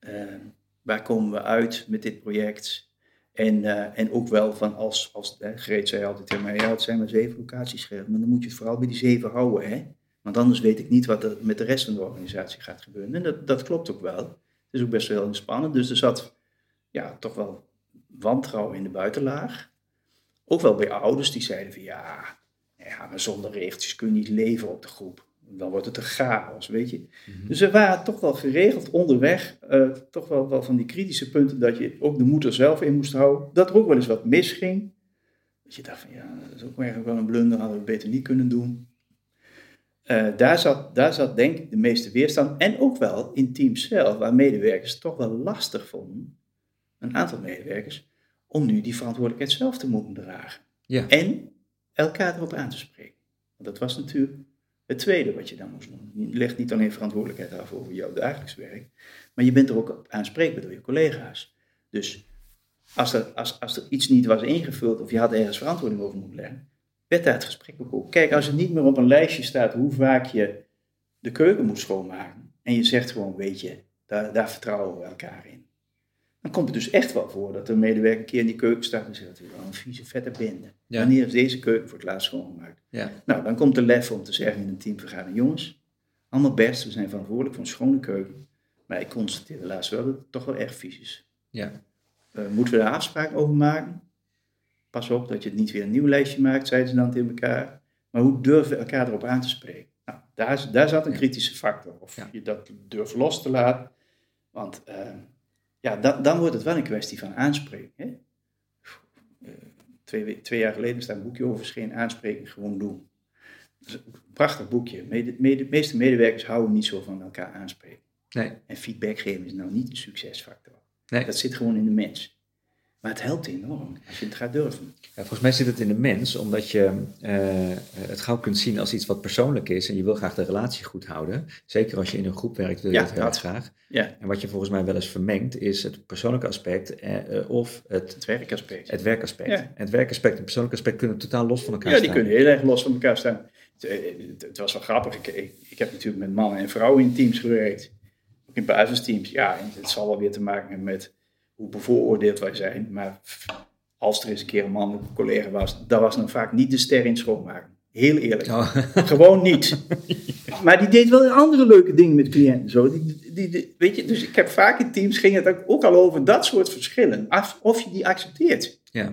Uh, waar komen we uit met dit project? En, uh, en ook wel van als, als Greet zei altijd tegen mij, ja het zijn maar zeven locaties maar dan moet je het vooral bij die zeven houden hè. Want anders weet ik niet wat er met de rest van de organisatie gaat gebeuren. En dat, dat klopt ook wel. Het is ook best wel spannend. Dus er zat ja, toch wel wantrouwen in de buitenlaag. Ook wel bij ouders die zeiden van ja, ja maar zonder regeltjes kun je niet leven op de groep. Dan wordt het een chaos, weet je. Mm-hmm. Dus er waren toch wel geregeld onderweg, uh, toch wel, wel van die kritische punten dat je ook de moeder zelf in moest houden. Dat er ook wel eens wat misging. Dat je dacht van ja, dat is ook eigenlijk wel een blunder, hadden we beter niet kunnen doen. Uh, daar, zat, daar zat denk ik de meeste weerstand. En ook wel in teams zelf, waar medewerkers toch wel lastig vonden, een aantal medewerkers, om nu die verantwoordelijkheid zelf te moeten dragen. Ja. En elkaar erop aan te spreken. Want dat was natuurlijk het tweede wat je dan moest doen. Je legt niet alleen verantwoordelijkheid af over jouw dagelijks werk, maar je bent er ook op aanspreekbaar door je collega's. Dus als er, als, als er iets niet was ingevuld of je had ergens verantwoording over moeten leggen, werd daar het gesprek ook op. Kijk, als het niet meer op een lijstje staat hoe vaak je de keuken moet schoonmaken, en je zegt gewoon, weet je, daar, daar vertrouwen we elkaar in. Dan komt het dus echt wel voor dat een medewerker een keer in die keuken staat en zegt, wel een vieze vette bende. Ja. Wanneer is deze keuken voor het laatst schoongemaakt? Ja. Nou, dan komt de lef om te zeggen in een teamvergadering, jongens, allemaal best, we zijn verantwoordelijk voor een schone keuken. Maar ik constateerde laatst wel dat het toch wel erg vies is. Ja. Uh, moeten we daar afspraak over maken? Pas op dat je het niet weer een nieuw lijstje maakt, zeiden ze dan tegen elkaar. Maar hoe durven we elkaar erop aan te spreken? Nou, daar, daar zat een kritische factor. Of Ja. je dat durft los te laten. Want uh, ja, da, dan wordt het wel een kwestie van aanspreken. Hè? Twee, twee, jaar geleden staat een boekje over verschenen, aanspreken, gewoon doen. Is een prachtig boekje. Mede, de meeste medewerkers houden niet zo van elkaar aanspreken. Nee. En feedback geven is nou niet een succesfactor. Nee. Dat zit gewoon in de mens. Maar het helpt enorm als je het gaat durven. Ja, volgens mij zit het in de mens, omdat je uh, het gauw kunt zien als iets wat persoonlijk is en je wil graag de relatie goed houden. Zeker als je in een groep werkt, wil je Ja, dat heel graag. Ja, En wat je volgens mij wel eens vermengt, is het persoonlijke aspect eh, uh, of het, het werkaspect. het werkaspect. Ja. En het werkaspect en het persoonlijke aspect kunnen totaal los van elkaar Ja, die staan. kunnen heel erg los van elkaar staan. Het, eh, het, het was wel grappig. Ik, ik, ik, heb natuurlijk met mannen en vrouwen in teams gewerkt. Ook in basisteams. Ja, en het zal wel weer te maken hebben met hoe bevooroordeeld wij zijn. Maar als er eens een keer een mannelijke collega was, dat was dan vaak niet de ster in schoonmaken. Heel eerlijk. Oh. Gewoon niet. Maar die deed wel andere leuke dingen met cliënten. Zo. Die, die, die, weet je, dus ik heb vaak in teams ging het ook al over dat soort verschillen. Af, of je die accepteert. Ja.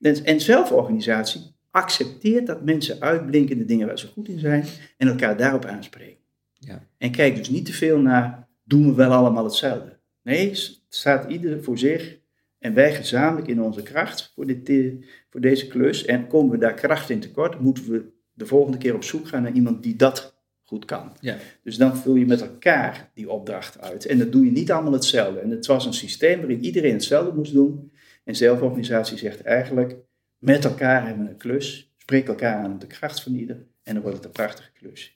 En, en zelforganisatie accepteert dat mensen uitblinken in de dingen waar ze goed in zijn en elkaar daarop aanspreken. Ja. En kijk dus niet te veel naar, doen we wel allemaal hetzelfde? Nee, staat ieder voor zich en wij gezamenlijk in onze kracht voor, dit, voor deze klus. En komen we daar kracht in tekort, moeten we de volgende keer op zoek gaan naar iemand die dat goed kan. Ja. Dus dan vul je met elkaar die opdracht uit. En dat doe je niet allemaal hetzelfde. En het was een systeem waarin iedereen hetzelfde moest doen. En zelforganisatie zegt eigenlijk, met elkaar hebben we een klus. Spreek elkaar aan op de kracht van ieder. En dan wordt het een prachtige klus.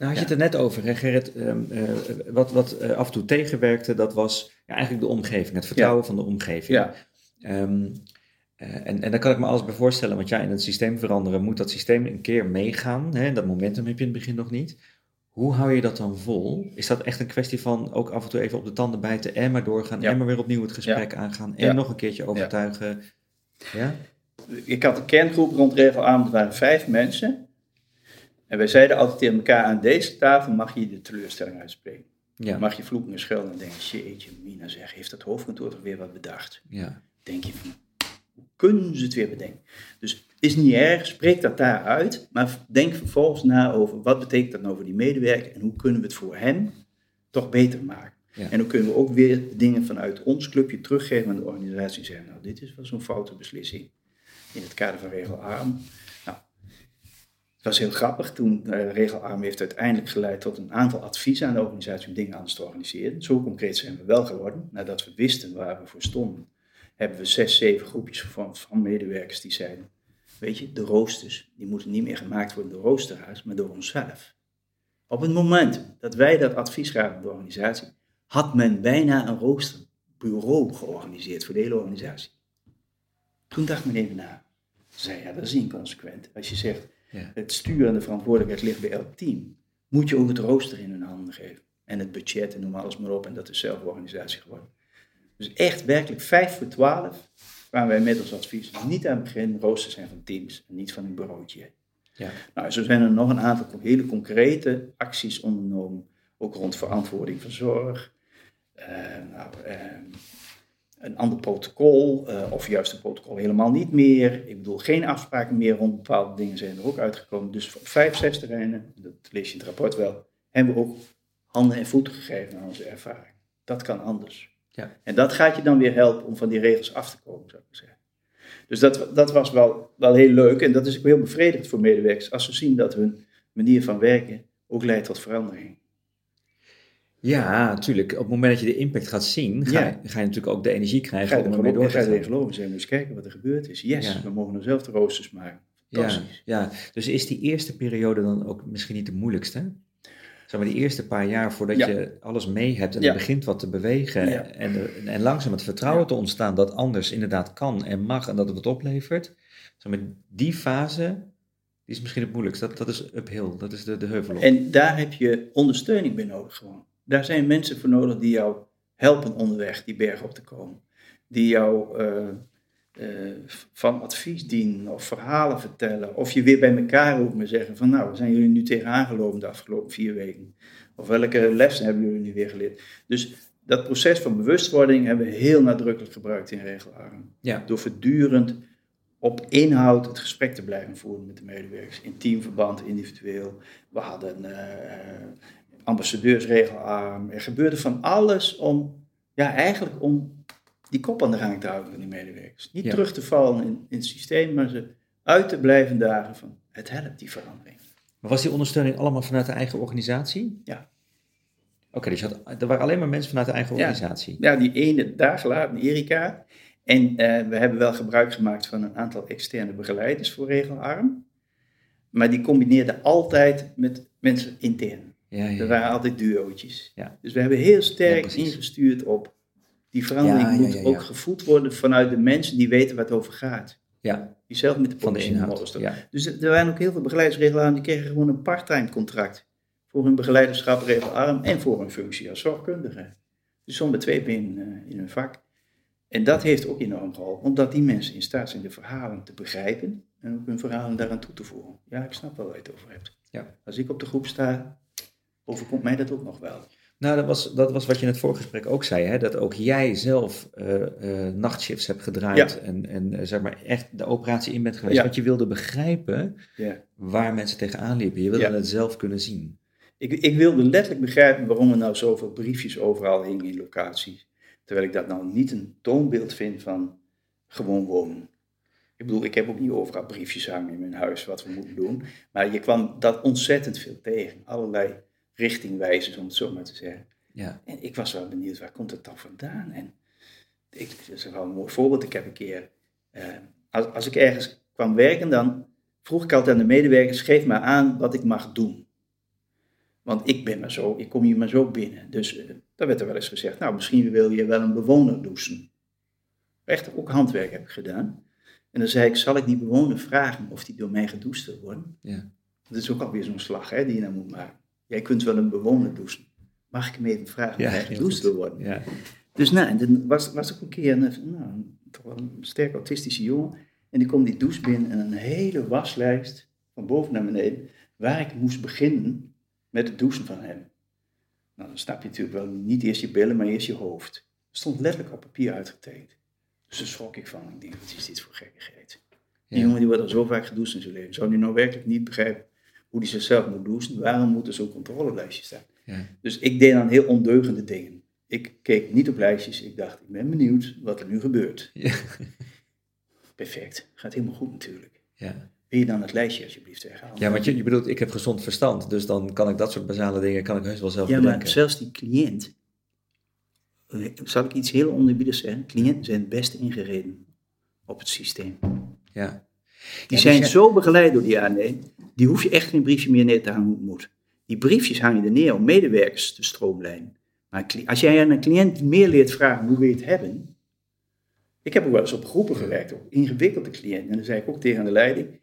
Nou, had je het er net over, hè, Gerrit. Um, uh, wat wat uh, af en toe tegenwerkte, dat was ja, eigenlijk de omgeving, het vertrouwen van de omgeving. Ja, Um, uh, en, en daar kan ik me alles bij voorstellen, want ja, in het systeem veranderen moet dat systeem een keer meegaan. Hè? Dat momentum heb je in het begin nog niet. Hoe hou je dat dan vol? Is dat echt een kwestie van ook af en toe even op de tanden bijten en maar doorgaan Ja. en maar weer opnieuw het gesprek aangaan en Ja. nog een keertje overtuigen? Ja? Ik had een kerngroep rond regelavond, er waren vijf mensen. En wij zeiden altijd tegen elkaar, aan deze tafel mag je de teleurstelling uitspreken. Ja. Mag je vloeken en schelden en denken, jeetje, Mina zeg, heeft dat hoofdkantoor toch weer wat bedacht? ja. denk je van, hoe kunnen ze het weer bedenken? Dus is niet erg, spreek dat daar uit, maar denk vervolgens na over wat betekent dat nou voor die medewerker en hoe kunnen we het voor hem toch beter maken. Ja. En hoe kunnen we ook weer dingen vanuit ons clubje teruggeven aan de organisatie en zeggen, nou dit is wel zo'n foute beslissing in het kader van regelarm. Nou, het was heel grappig, toen regelarm heeft uiteindelijk geleid tot een aantal adviezen aan de organisatie om dingen anders te organiseren. Zo concreet zijn we wel geworden, nadat we wisten waar we voor stonden hebben we zes, zeven groepjes gevormd van medewerkers die zeiden, weet je, de roosters, die moeten niet meer gemaakt worden door roosterhuis, maar door onszelf. Op het moment dat wij dat advies gaven aan de organisatie, had men bijna een roosterbureau georganiseerd voor de hele organisatie. Toen dacht men even na. Zei, ja, dat is inconsequent. Als je zegt, Ja. het stuur en de verantwoordelijkheid ligt bij elk team, moet je ook het rooster in hun handen geven. En het budget en noem alles maar op, en dat is zelforganisatie geworden. Dus echt werkelijk 5 voor 12 kwamen wij met ons advies. Niet aan het begin rooster zijn van teams en niet van een bureautje. Ja. Nou, zo zijn er nog een aantal hele concrete acties ondernomen. Ook rond verantwoording van zorg. Eh, nou, eh, een ander protocol, eh, of juist een protocol helemaal niet meer. Ik bedoel, geen afspraken meer rond bepaalde dingen zijn er ook uitgekomen. Dus op vijf, zes terreinen, dat lees je in het rapport wel, hebben we ook handen en voeten gegeven aan onze ervaring. Dat kan anders. Ja. En dat gaat je dan weer helpen om van die regels af te komen, zou ik zeggen. Dus dat, dat was wel, wel heel leuk en dat is ook heel bevredigend voor medewerkers als ze zien dat hun manier van werken ook leidt tot verandering. Ja, natuurlijk. Op het moment dat je de impact gaat zien, ga, Ja. je, ga je natuurlijk ook de energie krijgen Ga je om er ermee door te ga je gaan. erin geloven, zeggen, dus kijken wat er gebeurd is. Yes, Ja. we mogen er zelf de roosters maken. Ja, ja, dus is die eerste periode dan ook misschien niet de moeilijkste? Zeg maar die eerste paar jaar voordat Ja. je alles mee hebt en er begint wat te bewegen en, er- en langzaam het vertrouwen te ontstaan dat anders inderdaad kan en mag en dat het wat oplevert. Zeg maar, die fase, die is misschien het moeilijkst. Dat, dat is uphill, dat is de, de heuvel op. En daar heb je ondersteuning bij nodig gewoon. Daar zijn mensen voor nodig die jou helpen onderweg die berg op te komen. Die jou eh, eh, van advies dienen of verhalen vertellen. Of je weer bij elkaar ook maar zeggen van nou, waar zijn jullie nu tegenaan gelopen de afgelopen vier weken? Of welke lessen hebben jullie nu weer geleerd? Dus dat proces van bewustwording hebben we heel nadrukkelijk gebruikt in regelarm. Ja, Door voortdurend op inhoud het gesprek te blijven voeren met de medewerkers. In teamverband, individueel. We hadden ambassadeursregelarm. Er gebeurde van alles om, ja, eigenlijk om die kop aan de gang te houden van die medewerkers. Niet Ja. terug te vallen in, in het systeem, maar ze uit te blijven dagen van het helpt die verandering. maar was die ondersteuning allemaal vanuit de eigen organisatie? Ja. Oké, dus had, er waren alleen maar mensen vanuit de eigen Ja. organisatie. Ja, die ene dag later, Erika. En eh, we hebben wel gebruik gemaakt van een aantal externe begeleiders voor regelarm. Maar die combineerden altijd met mensen intern. Ja, ja, Er waren altijd duootjes. Ja. Dus we hebben heel sterk ingestuurd op die verandering moet ook gevoed worden vanuit de mensen die weten waar het over gaat. Ja, Die zelf met de. Ja. Dus er waren ook heel veel begeleidersregelaars die kregen gewoon een parttime contract. Voor hun begeleiderschap regelarm en voor hun functie als zorgkundige. Dus zonder twee benen eh, in hun vak. En dat heeft ook enorm geholpen, omdat die mensen in staat zijn de verhalen te begrijpen en ook hun verhalen daaraan toe te voegen. Ja, ik snap wel waar je het over hebt. Ja. Als ik op de groep sta, overkomt mij dat ook nog wel. Nou, dat was, dat was wat je in het voorgesprek ook zei, hè? dat ook jij zelf nachtshifts hebt gedraaid Ja. en, en eh, zeg maar echt de operatie in bent geweest. Ja. Want je wilde begrijpen Ja. waar mensen tegenaan liepen. Je wilde het zelf kunnen zien. Ik, ik wilde letterlijk begrijpen waarom er nou zoveel briefjes overal hingen in locaties. Terwijl ik dat nou niet een toonbeeld vind van gewoon wonen. Ik bedoel, ik heb ook niet overal briefjes hangen in mijn huis wat we moeten doen. Maar je kwam dat ontzettend veel tegen. Allerlei richtingwijzers, om het zo maar te zeggen. Ja, En ik was wel benieuwd, waar komt het dan vandaan? En ik, dat is wel een mooi voorbeeld. Ik heb een keer, eh, als, als ik ergens kwam werken, dan vroeg ik altijd aan de medewerkers, geef maar aan wat ik mag doen. Want ik ben maar zo, ik kom hier maar zo binnen. Dus eh dan werd er wel eens gezegd, nou misschien wil je wel een bewoner douchen. Echt, ook handwerk heb ik gedaan. En dan zei ik, zal ik die bewoner vragen of die door mij gedoucht wil worden? ja. Dat is ook alweer zo'n slag hè, die je dan moet maken. Jij kunt wel een bewoner douchen. Mag ik hem even vragen of Ja, hij gedoucht wil worden? Ja. Dus nou, en dan was, was ook een keer een, nou, toch wel een sterk autistische jongen. En die komt die douche binnen en een hele waslijst van boven naar beneden. Waar ik moest beginnen met het douchen van hem. Nou, dan snap je natuurlijk wel niet eerst je billen, maar eerst je hoofd. Het stond letterlijk op papier uitgetekend. Dus daar schrok ik van. Ik denk, wat is dit voor gekkigheid? Die Ja. jongen die wordt al zo vaak gedoucht in zijn leven. Zou die nou werkelijk niet begrijpen hoe hij zichzelf moet douchen? Waarom moet er zo'n controlelijstje staan? Ja. Dus ik deed dan heel ondeugende dingen. Ik keek niet op lijstjes. Ik dacht, ik ben benieuwd wat er nu gebeurt. Ja. Perfect. Gaat helemaal goed natuurlijk. Ja. Wil je dan het lijstje alsjeblieft weghalen? ja, want je, je bedoelt, ik heb gezond verstand, dus dan kan ik dat soort basale dingen, kan ik heus wel zelf Ja, maar bedenken. zelfs die cliënt, zal ik iets heel onherbiedigs zeggen? Cliënten zijn het beste ingereden op het systeem. Ja. Die zijn zo begeleid door die ANE, die hoef je echt geen briefje meer neer te hangen hoe het moet. Die briefjes hangen er neer om medewerkers te stroomlijnen. Maar als jij aan een cliënt meer leert vragen hoe wil je het hebben. Ik heb ook wel eens op groepen gewerkt, op ingewikkelde cliënten. En dan zei ik ook tegen de leiding,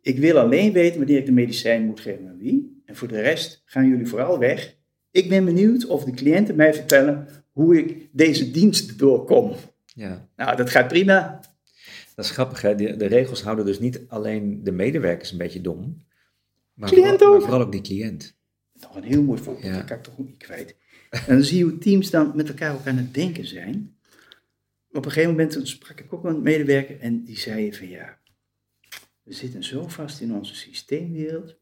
ik wil alleen weten wanneer ik de medicijn moet geven aan wie. En voor de rest gaan jullie vooral weg. Ik ben benieuwd of de cliënten mij vertellen hoe ik deze dienst doorkom. ja. Nou, dat gaat prima. Dat is grappig, hè? De, de regels houden dus niet alleen de medewerkers een beetje dom, maar, Cliënt vooral, maar ook. vooral ook die cliënt. Nog een heel mooi voorbeeld, Ja. dat kan ik toch ook niet kwijt. En dan zie je hoe teams dan met elkaar ook aan het denken zijn. Op een gegeven moment sprak ik ook met een medewerker en die zei van ja, we zitten zo vast in onze systeemwereld.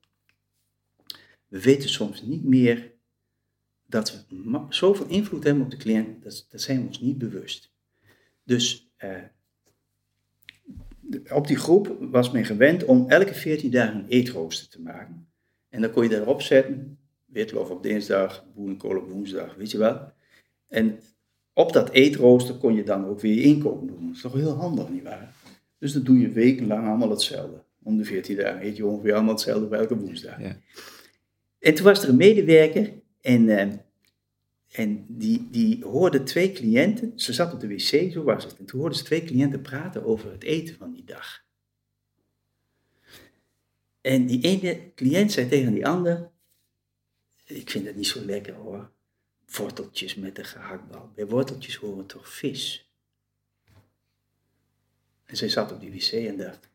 We weten soms niet meer dat we zoveel invloed hebben op de cliënt, dat, dat zijn we ons niet bewust. Dus eh, op die groep was men gewend om elke 14 dagen een eetrooster te maken. En dan kon je daarop zetten, witlof op dinsdag, boerenkool op woensdag, weet je wel. En op dat eetrooster kon je dan ook weer je inkomen doen. Dat is toch heel handig, nietwaar? Dus dat doe je wekenlang allemaal hetzelfde. Om de 14 dagen eet je ongeveer allemaal hetzelfde bij elke woensdag. Ja. En toen was er een medewerker en, eh, en die, die hoorde twee cliënten, ze zat op de wc, zo was het. En toen hoorden ze twee cliënten praten over het eten van die dag. En die ene cliënt zei tegen die ander, ik vind het niet zo lekker hoor, worteltjes met een gehaktbal. Bij worteltjes horen toch vis? En zij zat op die wc en dacht,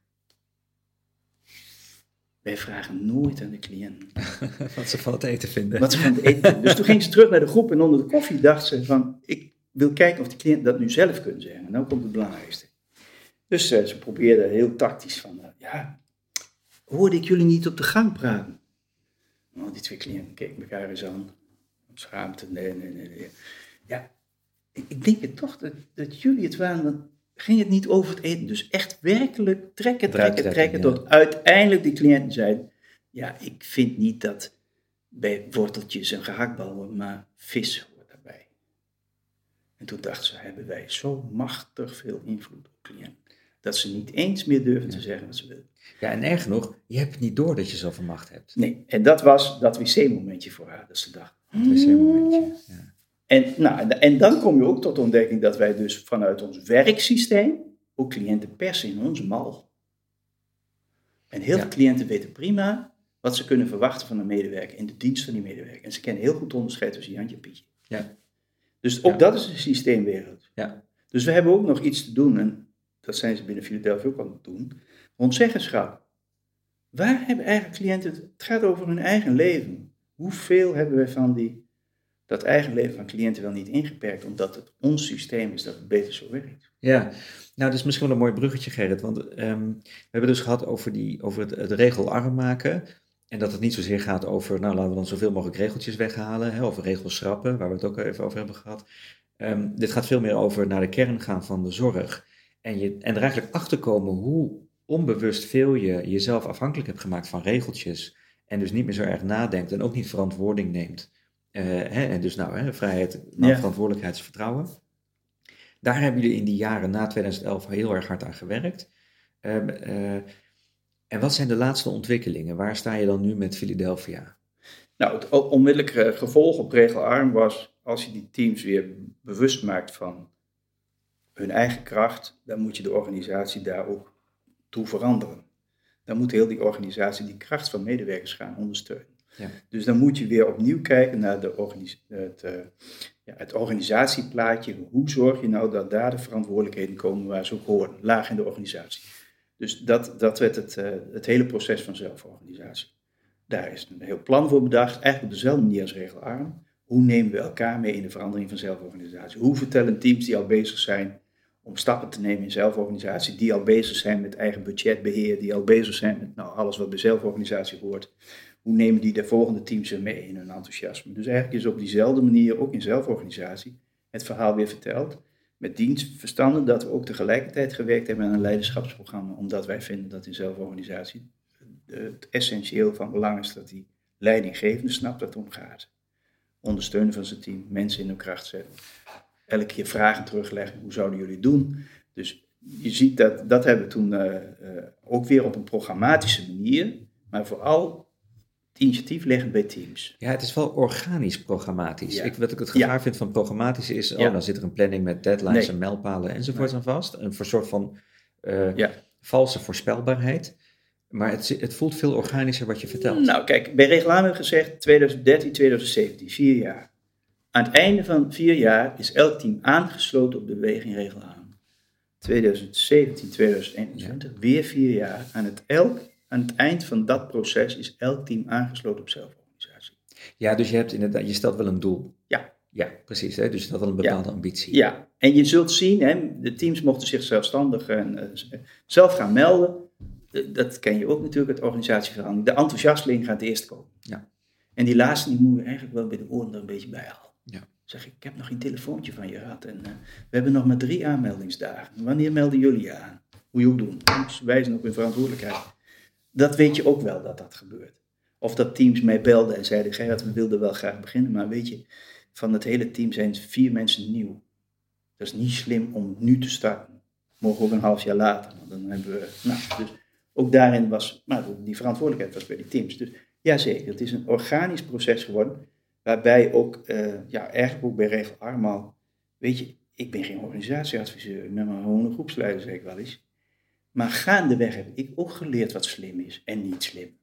wij vragen nooit aan de cliënt Wat ze van het eten vinden. wat ze van het eten vinden. Dus toen ging ze terug naar de groep en onder de koffie dacht ze van, ik wil kijken of de cliënt dat nu zelf kunnen zeggen. En nou komt het belangrijkste. Dus eh, ze probeerde heel tactisch van, eh, ja, hoorde ik jullie niet op de gang praten? Nou, die twee cliënten keken elkaar eens aan. Schaamte, nee, nee, nee. nee. Ja, ik, ik denk het toch dat, dat jullie het waren, ging het niet over het eten. Dus echt werkelijk trekken, trekken, trekken, ja. tot uiteindelijk die cliënten zeiden, ja, ik vind niet dat bij worteltjes en gehaktbal hoort, maar vis hoort daarbij. En toen dachten ze, hebben wij zo machtig veel invloed op cliënten, dat ze niet eens meer durven te zeggen wat ze willen. Ja, en erg nog, je hebt niet door dat je zoveel macht hebt. Nee, en dat was dat wc-momentje voor haar, dat ze dacht. Het wc-momentje. Ja. En, nou, en- dan kom je ook tot de ontdekking dat wij dus vanuit ons werksysteem ook cliënten persen in onze mal. En heel Ja. veel cliënten weten prima wat ze kunnen verwachten van een medewerker in de dienst van die medewerker. En ze kennen heel goed onderscheid tussen Jantje en Pietje. Ja. Dus ook Ja. dat is een systeemwereld. Ja. Dus we hebben ook nog iets te doen, en dat zijn ze binnen Philadelphia ook aan het doen, rond zeggenschap. Waar hebben eigen cliënten het? Het gaat over hun eigen leven. Hoeveel hebben wij van die, dat eigen leven van cliënten wel niet ingeperkt, omdat het ons systeem is dat het beter zo werkt? Ja, nou, dat is misschien wel een mooi bruggetje, Gerrit. Want ehm, we hebben dus gehad over, die, over het, het regelarm maken. En dat het niet zozeer gaat over, nou, laten we dan zoveel mogelijk regeltjes weghalen. Hè, of regels schrappen, waar we het ook even over hebben gehad. Ehm, dit gaat veel meer over naar de kern gaan van de zorg. En, je, en er eigenlijk achter komen hoe onbewust veel je jezelf afhankelijk hebt gemaakt van regeltjes. En dus niet meer zo erg nadenkt en ook niet verantwoording neemt. Eh, hè, en dus nou, hè, vrijheid, nou, Ja. verantwoordelijkheidsvertrouwen. Daar hebben jullie in die jaren na 2011 heel erg hard aan gewerkt. Ehm, eh, en wat zijn de laatste ontwikkelingen? Waar sta je dan nu met Philadelphia? Nou, het onmiddellijke gevolg op regelarm was, als je die teams weer bewust maakt van hun eigen kracht, dan moet je de organisatie daar ook toe veranderen. Dan moet heel die organisatie die kracht van medewerkers gaan ondersteunen. Ja. Dus dan moet je weer opnieuw kijken naar de het, uh, ja, het organisatieplaatje. Hoe zorg je nou dat daar de verantwoordelijkheden komen waar ze ook horen, laag in de organisatie. Dus dat, dat werd het, uh, het hele proces van zelforganisatie. Daar is een heel plan voor bedacht, eigenlijk op dezelfde manier als regelarm. Hoe nemen we elkaar mee in de verandering van zelforganisatie? Hoe vertellen teams die al bezig zijn om stappen te nemen in zelforganisatie, die al bezig zijn met eigen budgetbeheer, die al bezig zijn met nou, alles wat bij zelforganisatie hoort, hoe nemen die de volgende teams er mee in hun enthousiasme? Dus eigenlijk is op diezelfde manier ook in zelforganisatie het verhaal weer verteld. Met dienstverstanden dat we ook tegelijkertijd gewerkt hebben aan een leiderschapsprogramma, omdat wij vinden dat in zelforganisatie het essentieel van belang is dat die leidinggevende snapt dat het om gaat. Ondersteunen van zijn team, mensen in hun kracht zetten. Elke keer vragen terugleggen, hoe zouden jullie doen? Dus je ziet dat, dat hebben we toen uh, uh, ook weer op een programmatische manier, maar vooral initiatief leggen bij teams. Ja, het is wel organisch programmatisch. Ik, wat ik het gevaar vind van programmatisch is, oh, dan zit er een planning met deadlines en mijlpalen enzovoort aan vast. Een soort van uh, valse voorspelbaarheid. Maar het, het, voelt veel organischer wat je vertelt. Nou, kijk, bij we gezegd 2013, 2017, vier jaar. Aan het einde van vier jaar is elk team aangesloten op de beweging Regelaar. 2017, 2021, weer vier jaar. Aan het, elk, aan het eind van dat proces is elk team aangesloten op zelforganisatie. Ja, dus je, hebt inderdaad, je stelt wel een doel. Ja. Ja, precies. Hè? Dus je stelt wel een bepaalde ambitie. Ja, en je zult zien, hè, de teams mochten zich zelfstandig en, uh, zelf gaan melden dat ken je ook natuurlijk, het organisatieverandering. De enthousiasteling gaat eerst komen. Ja. En die laatste, die moet je eigenlijk wel bij de oren er een beetje bij halen. Ja. Zeg ik, ik heb nog geen telefoontje van je gehad en uh, we hebben nog maar drie aanmeldingsdagen. Wanneer melden jullie aan? Hoe je ook doen. Dus wijzen op hun verantwoordelijkheid. Dat weet je ook wel dat dat gebeurt. Of dat teams mij belden en zeiden, Gerard, we wilden wel graag beginnen, maar weet je, van het hele team zijn vier mensen nieuw. Dat is niet slim om nu te starten. Mogen ook een half jaar later. Dan hebben we, nou, dus ook daarin was, maar die verantwoordelijkheid was bij die teams. Dus ja, zeker, het is een organisch proces geworden, waarbij ook, uh, ja, eigenlijk bij Regel Armal, weet je, ik ben geen organisatieadviseur, ik ben maar gewoon een groepsleider, zeg ik wel eens. Maar gaandeweg heb ik ook geleerd wat slim is en niet slim.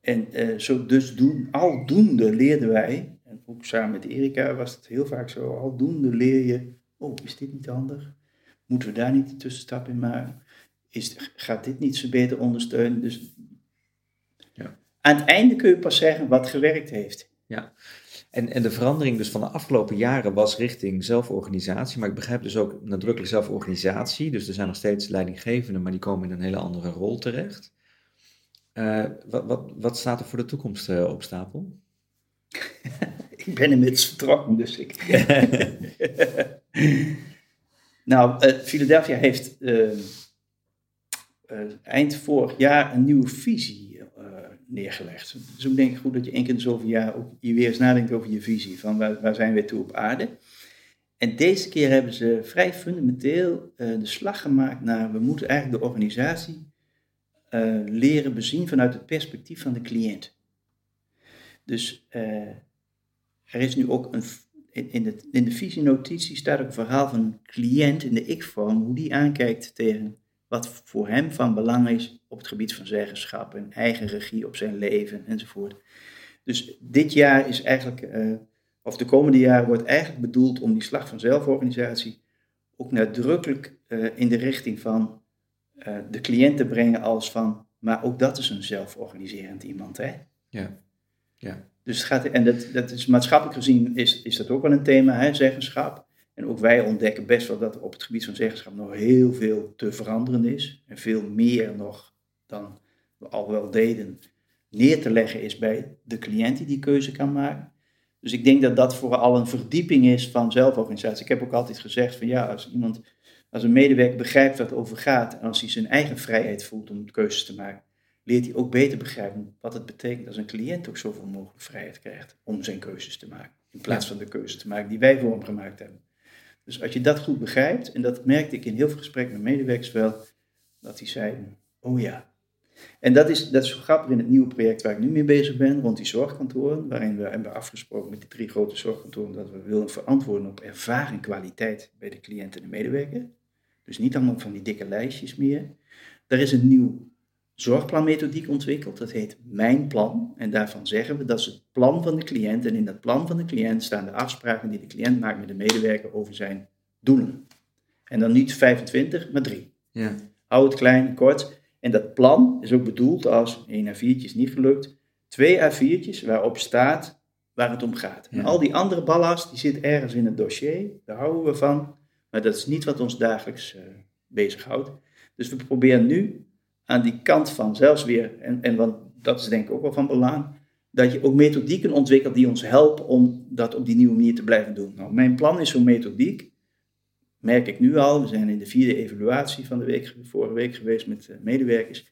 En uh, zo dus doen, aldoende leerden wij, en ook samen met Erika was het heel vaak zo, aldoende leer je, oh, is dit niet handig? Moeten we daar niet een tussenstap in maken? is, gaat dit niet zo beter ondersteunen? Dus ja. aan het einde kun je pas zeggen wat gewerkt heeft. Ja, en, en de verandering dus van de afgelopen jaren was richting zelforganisatie, maar ik begrijp dus ook nadrukkelijk zelforganisatie. Dus er zijn nog steeds leidinggevenden, maar die komen in een hele andere rol terecht. Uh, wat, wat, wat staat er voor de toekomst uh, op stapel? ik ben inmiddels vertrokken, dus ik. nou, uh, Philadelphia heeft eind vorig jaar een nieuwe visie neergelegd. Dus ik denk goed dat je één keer in zoveel jaar ook je weer eens nadenkt over je visie. Van waar, waar zijn we toe op aarde? En deze keer hebben ze vrij fundamenteel uh, de slag gemaakt naar, we moeten eigenlijk de organisatie leren bezien vanuit het perspectief van de cliënt. Dus er is nu ook een, in, in, de, in de visienotitie staat ook een verhaal van een cliënt in de ik-vorm, hoe die aankijkt tegen wat voor hem van belang is op het gebied van zeggenschap en eigen regie op zijn leven enzovoort. Dus dit jaar is eigenlijk, uh, of de komende jaren wordt eigenlijk bedoeld om die slag van zelforganisatie ook nadrukkelijk uh, in de richting van uh, de cliënt te brengen als van, maar ook dat is een zelforganiserend iemand, hè? Ja, ja. Dus het gaat, en dat, dat is maatschappelijk gezien is, is dat ook wel een thema, hè, zeggenschap. En ook wij ontdekken best wel dat er op het gebied van zeggenschap nog heel veel te veranderen is. En veel meer nog dan we al wel deden neer te leggen is bij de cliënt die die keuze kan maken. Dus ik denk dat dat vooral een verdieping is van zelforganisatie. Ik heb ook altijd gezegd van ja, als iemand, als een medewerker begrijpt waar het over gaat en als hij zijn eigen vrijheid voelt om keuzes te maken, leert hij ook beter begrijpen wat het betekent als een cliënt ook zoveel mogelijk vrijheid krijgt om zijn keuzes te maken. In plaats van de keuzes te maken die wij voor hem gemaakt hebben. Dus als je dat goed begrijpt, en dat merkte ik in heel veel gesprekken met medewerkers wel, dat die zeiden, oh ja. En dat is, dat is zo grappig in het nieuwe project waar ik nu mee bezig ben, rond die zorgkantoren, waarin we hebben afgesproken met die drie grote zorgkantoren dat we willen verantwoorden op ervaring kwaliteit bij de cliënt en de medewerker. Dus niet allemaal van die dikke lijstjes meer. Er is een nieuw zorgplanmethodiek ontwikkeld. Dat heet Mijn Plan. En daarvan zeggen we dat is het plan van de cliënt. En in dat plan van de cliënt staan de afspraken die de cliënt maakt met de medewerker over zijn doelen. En dan niet 25, maar 3. Ja. Hou het klein, kort. En dat plan is ook bedoeld als 1 A4'tje is niet gelukt. Twee A4'tjes waarop staat waar het om gaat. En al die andere ballast die zit ergens in het dossier. Daar houden we van. Maar dat is niet wat ons dagelijks eh bezighoudt. Dus we proberen nu aan die kant van zelfs weer, en, en want dat is denk ik ook wel van belang, dat je ook methodieken ontwikkelt die ons helpen om dat op die nieuwe manier te blijven doen. Nou, mijn plan is zo'n methodiek, merk ik nu al, we zijn in de vierde evaluatie van de week, vorige week geweest met eh, medewerkers.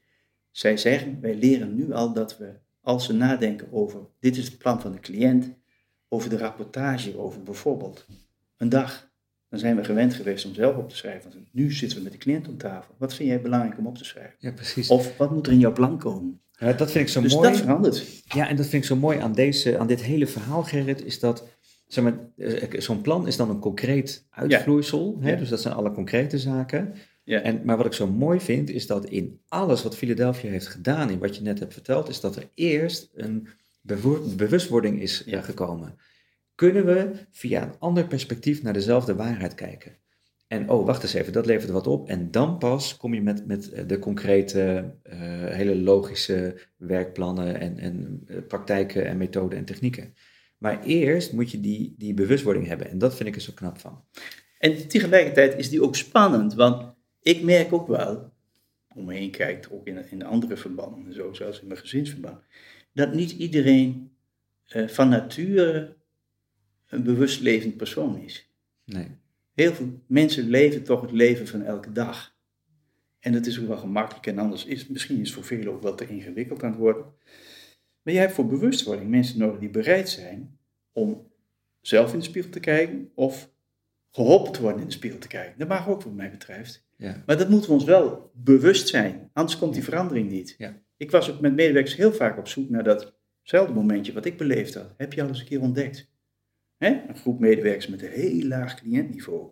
Zij zeggen, wij leren nu al dat we, als we nadenken over, dit is het plan van de cliënt, over de rapportage over bijvoorbeeld een dag. Dan zijn we gewend geweest om zelf op te schrijven. Want nu zitten we met de cliënt om tafel. Wat vind jij belangrijk om op te schrijven? ja, precies. Of wat moet er in jouw plan komen? Ja, dat vind ik zo dus mooi. dat verandert. Ja, en dat vind ik zo mooi aan, deze, aan dit hele verhaal, Gerrit, is dat zeg maar, eh, zo'n plan is dan een concreet uitvloeisel. Hè? Ja. Dus dat zijn alle concrete zaken. Ja. En, maar wat ik zo mooi vind, is dat in alles wat Philadelphia heeft gedaan, in wat je net hebt verteld, is dat er eerst een bewustwording is eh, Ja. gekomen. Kunnen we via een ander perspectief naar dezelfde waarheid kijken? En oh, wacht eens even, dat levert wat op. En dan pas kom je met, met eh, de concrete, eh, hele logische werkplannen en, en eh, praktijken en methoden en technieken. Maar eerst moet je die, die bewustwording hebben. En dat vind ik er zo knap van. En tegelijkertijd is die ook spannend. Want ik merk ook wel, om me heen kijkt, ook in, in andere verbanden, en zo, zoals in mijn gezinsverband, dat niet iedereen van nature een bewust levend persoon is. Nee. Heel veel mensen leven toch het leven van elke dag. En dat is ook wel gemakkelijk en anders is misschien is voor velen ook wel te ingewikkeld aan het worden. Maar jij hebt voor bewustwording mensen nodig die bereid zijn om zelf in de spiegel te kijken of geholpen te worden in de spiegel te kijken. Dat mag ook wat mij betreft. Ja. Maar dat moeten we ons wel bewust zijn, anders komt die verandering niet. Ja. Ik was ook met medewerkers heel vaak op zoek naar datzelfde momentje wat ik beleefd had. Heb je al eens een keer ontdekt? Hè? Een groep medewerkers met een heel laag cliëntniveau.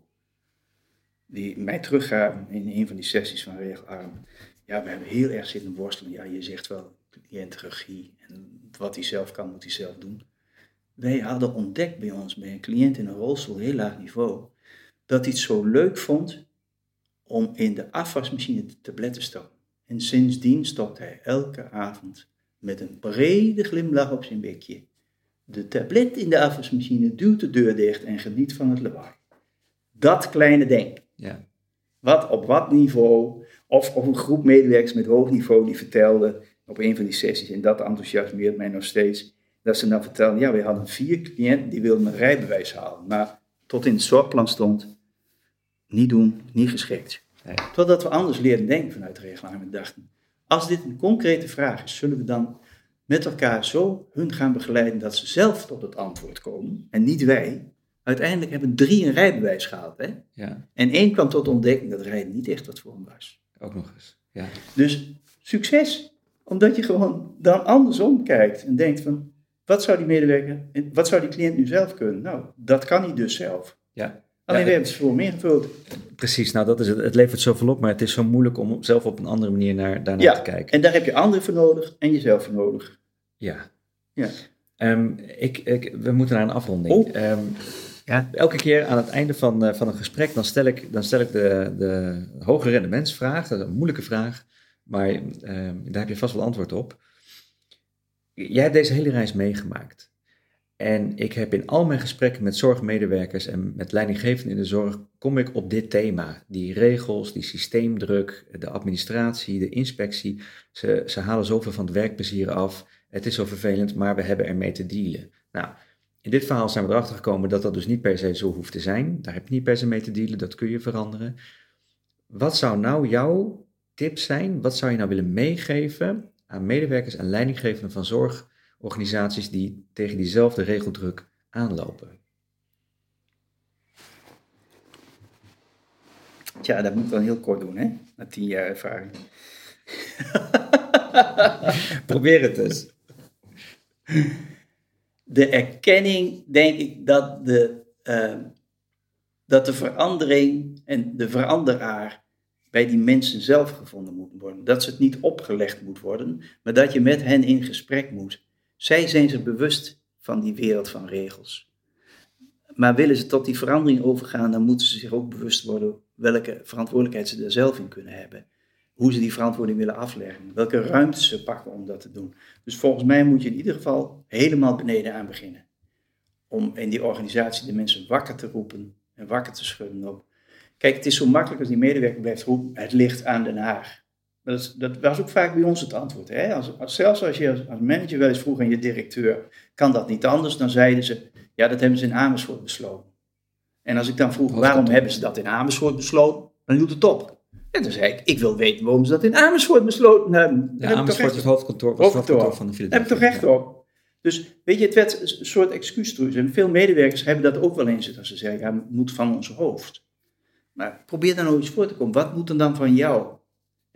Die mij teruggaven in een van die sessies van Regelarm. Ja, we hebben heel erg zitten worstelen. Ja, je zegt wel cliëntregie. En wat hij zelf kan, moet hij zelf doen. Wij hadden ontdekt bij ons, bij een cliënt in een rolstoel, heel laag niveau, dat hij het zo leuk vond om in de afwasmachine de tabletten te stoppen. En sindsdien stopt hij elke avond met een brede glimlach op zijn bekje de tablet in de afwasmachine, duwt de deur dicht en geniet van het lawaai. Dat kleine ding. Ja. Wat op wat niveau, of, of een groep medewerkers met hoog niveau die vertelde op een van die sessies, en dat enthousiasmeert mij nog steeds, dat ze dan vertelden, ja, we hadden vier cliënten die wilden een rijbewijs halen, maar tot in het zorgplan stond, niet doen, niet geschikt. Nee. Totdat we anders leerden denken vanuit de regelaar en dachten, als dit een concrete vraag is, zullen we dan met elkaar zo hun gaan begeleiden dat ze zelf tot het antwoord komen en niet wij. Uiteindelijk hebben drie een rijbewijs gehaald. Hè? ja, En één kwam tot de ontdekking dat rijden niet echt wat voor hem was. ook nog eens. Ja. Dus succes, omdat je gewoon dan andersom kijkt en denkt van, wat zou die medewerker, wat zou die cliënt nu zelf kunnen? Nou, dat kan hij dus zelf. ja. Alleen Ja, we hebben het voor meer gevuld. Precies, nou dat is het. Het levert zoveel op, maar het is zo moeilijk om zelf op een andere manier naar, daarnaar Ja, te kijken. en daar heb je anderen voor nodig en jezelf voor nodig. Ja. Ja. Ehm, ik, ik, we moeten naar een afronding. Oh. Ehm, ja, elke keer aan het einde van, eh, van een gesprek, dan stel ik, dan stel ik de, de hoge rendementsvraag. Dat is een moeilijke vraag, maar ehm, daar heb je vast wel antwoord op. Jij hebt deze hele reis meegemaakt. En ik heb in al mijn gesprekken met zorgmedewerkers en met leidinggevenden in de zorg, kom ik op dit thema. Die regels, die systeemdruk, de administratie, de inspectie. Ze, ze halen zoveel van het werkplezier af. Het is zo vervelend, maar we hebben ermee te dealen. Nou, in dit verhaal zijn we erachter gekomen dat dat dus niet per se zo hoeft te zijn. Daar heb je niet per se mee te dealen, dat kun je veranderen. Wat zou nou jouw tip zijn? Wat zou je nou willen meegeven aan medewerkers en leidinggevenden van zorgorganisaties die tegen diezelfde regeldruk aanlopen? Tja, dat moet ik dan heel kort doen, hè? Na tien jaar ervaring. Probeer het eens. De erkenning, denk ik, dat de, eh, dat de verandering en de veranderaar bij die mensen zelf gevonden moet worden. Dat ze het niet opgelegd moet worden, maar dat je met hen in gesprek moet. Zij zijn zich bewust van die wereld van regels. Maar willen ze tot die verandering overgaan, dan moeten ze zich ook bewust worden welke verantwoordelijkheid ze daar zelf in kunnen hebben. Hoe ze die verantwoording willen afleggen. Welke ruimte ze pakken om dat te doen. Dus volgens mij moet je in ieder geval helemaal beneden aan beginnen. Om in die organisatie de mensen wakker te roepen en wakker te schudden op. Kijk, het is zo makkelijk als die medewerker blijft roepen, het ligt aan Den Haag. Dat, dat was ook vaak bij ons het antwoord. Hè? Als, als, zelfs als je als, manager wel eens vroeg aan je directeur, kan dat niet anders? Dan zeiden ze, ja, dat hebben ze in Amersfoort besloten. En als ik dan vroeg, waarom hebben ze dat in Amersfoort besloten? Dan hield het op. En toen zei ik, ik wil weten waarom ze dat in Amersfoort besloten hebben. Ja, Amersfoort is het hoofdkantoor, was hoofdkantoor. hoofdkantoor van de Philadelphia. Heb ik toch recht op. Dus weet je, het werd een soort excuus. En veel medewerkers hebben dat ook wel eens als ze zeggen, ja, het moet van ons hoofd. Maar probeer dan nog eens voor te komen. Wat moet er dan van jou?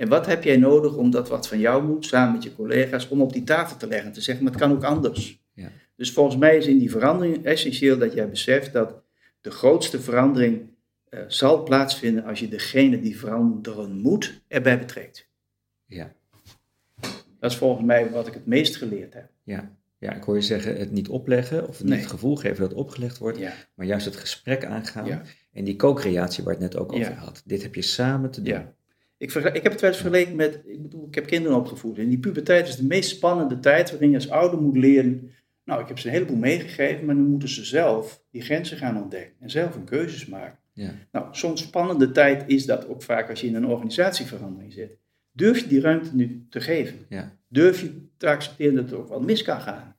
En wat heb jij nodig om dat wat van jou moet, samen met je collega's, om op die tafel te leggen en te zeggen, maar het kan ook anders. Ja. Dus volgens mij is in die verandering essentieel dat jij beseft dat de grootste verandering uh, zal plaatsvinden als je degene die veranderen moet erbij betrekt. Ja. Dat is volgens mij wat ik het meest geleerd heb. Ja. Ja, ik hoor je zeggen het niet opleggen of het niet het gevoel geven dat opgelegd wordt, maar juist het gesprek aangaan en die co-creatie waar het net ook over had. Dit heb je samen te doen. Ik, ik heb het wel eens vergeleken met, ik bedoel, ik heb kinderen opgevoed en die puberteit is de meest spannende tijd waarin je als ouder moet leren, nou ik heb ze een heleboel meegegeven, maar nu moeten ze zelf die grenzen gaan ontdekken en zelf hun keuzes maken. Ja. Nou, zo'n spannende tijd is dat ook vaak als je in een organisatieverandering zit. Durf je die ruimte nu te geven? Ja. Durf je te accepteren dat het ook wel mis kan gaan?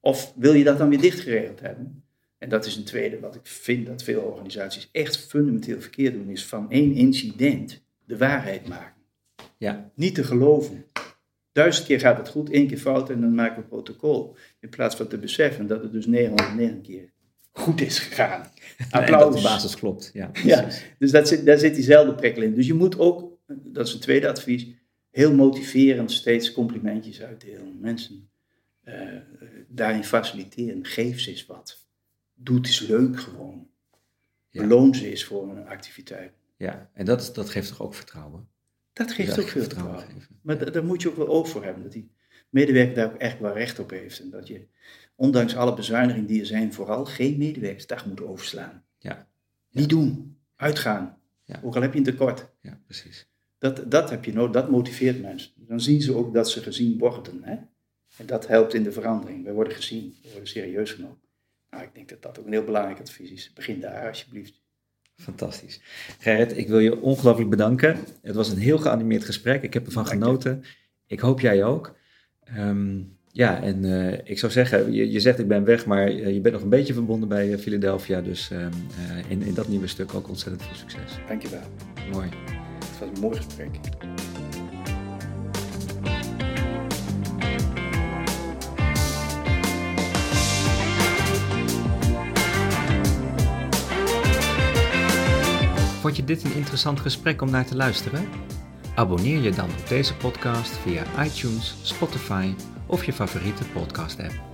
Of wil je dat dan weer dichtgeregeld hebben? En dat is een tweede wat ik vind dat veel organisaties echt fundamenteel verkeerd doen, is van één incident de waarheid maken. Ja. Niet te geloven. Duizend keer gaat het goed, één keer fout en dan maken we een protocol. In plaats van te beseffen dat het dus 909 keer goed is gegaan. Applaus. dat de basis klopt. Ja, ja dus dat zit, daar zit diezelfde prikkel in. Dus je moet ook, dat is een tweede advies, heel motiverend steeds complimentjes uitdelen. Mensen uh, daarin faciliteren. Geef ze eens wat. Doe het eens leuk gewoon. Beloon ze eens voor een activiteit. Ja, en dat, dat geeft toch ook vertrouwen? Dat geeft ook veel vertrouwen. Maar daar moet je ook wel oog voor hebben. Dat die medewerker daar ook echt wel recht op heeft. En dat je, ondanks alle bezuinigingen die er zijn, vooral geen medewerkersdag moet overslaan. Ja. Niet doen. Uitgaan. Ja. Ook al heb je een tekort. Ja, precies. Dat, dat heb je nodig. Dat motiveert mensen. Dan zien ze ook dat ze gezien worden. Hè? En dat helpt in de verandering. We worden gezien. We worden serieus genomen. Nou, ik denk dat dat ook een heel belangrijk advies is. Begin daar alsjeblieft. Fantastisch. Gerrit, ik wil je ongelooflijk bedanken. Het was een heel geanimeerd gesprek. Ik heb ervan genoten. Ik hoop jij ook. Ehm, ja, en uh, ik zou zeggen, je, je, zegt ik ben weg, maar uh, je bent nog een beetje verbonden bij uh, Philadelphia. Dus um, in, in dat nieuwe stuk ook ontzettend veel succes. Dankjewel. Mooi. Het was een mooi gesprek. Vond je dit een interessant gesprek om naar te luisteren? Abonneer je dan op deze podcast via iTunes, Spotify of je favoriete podcast app.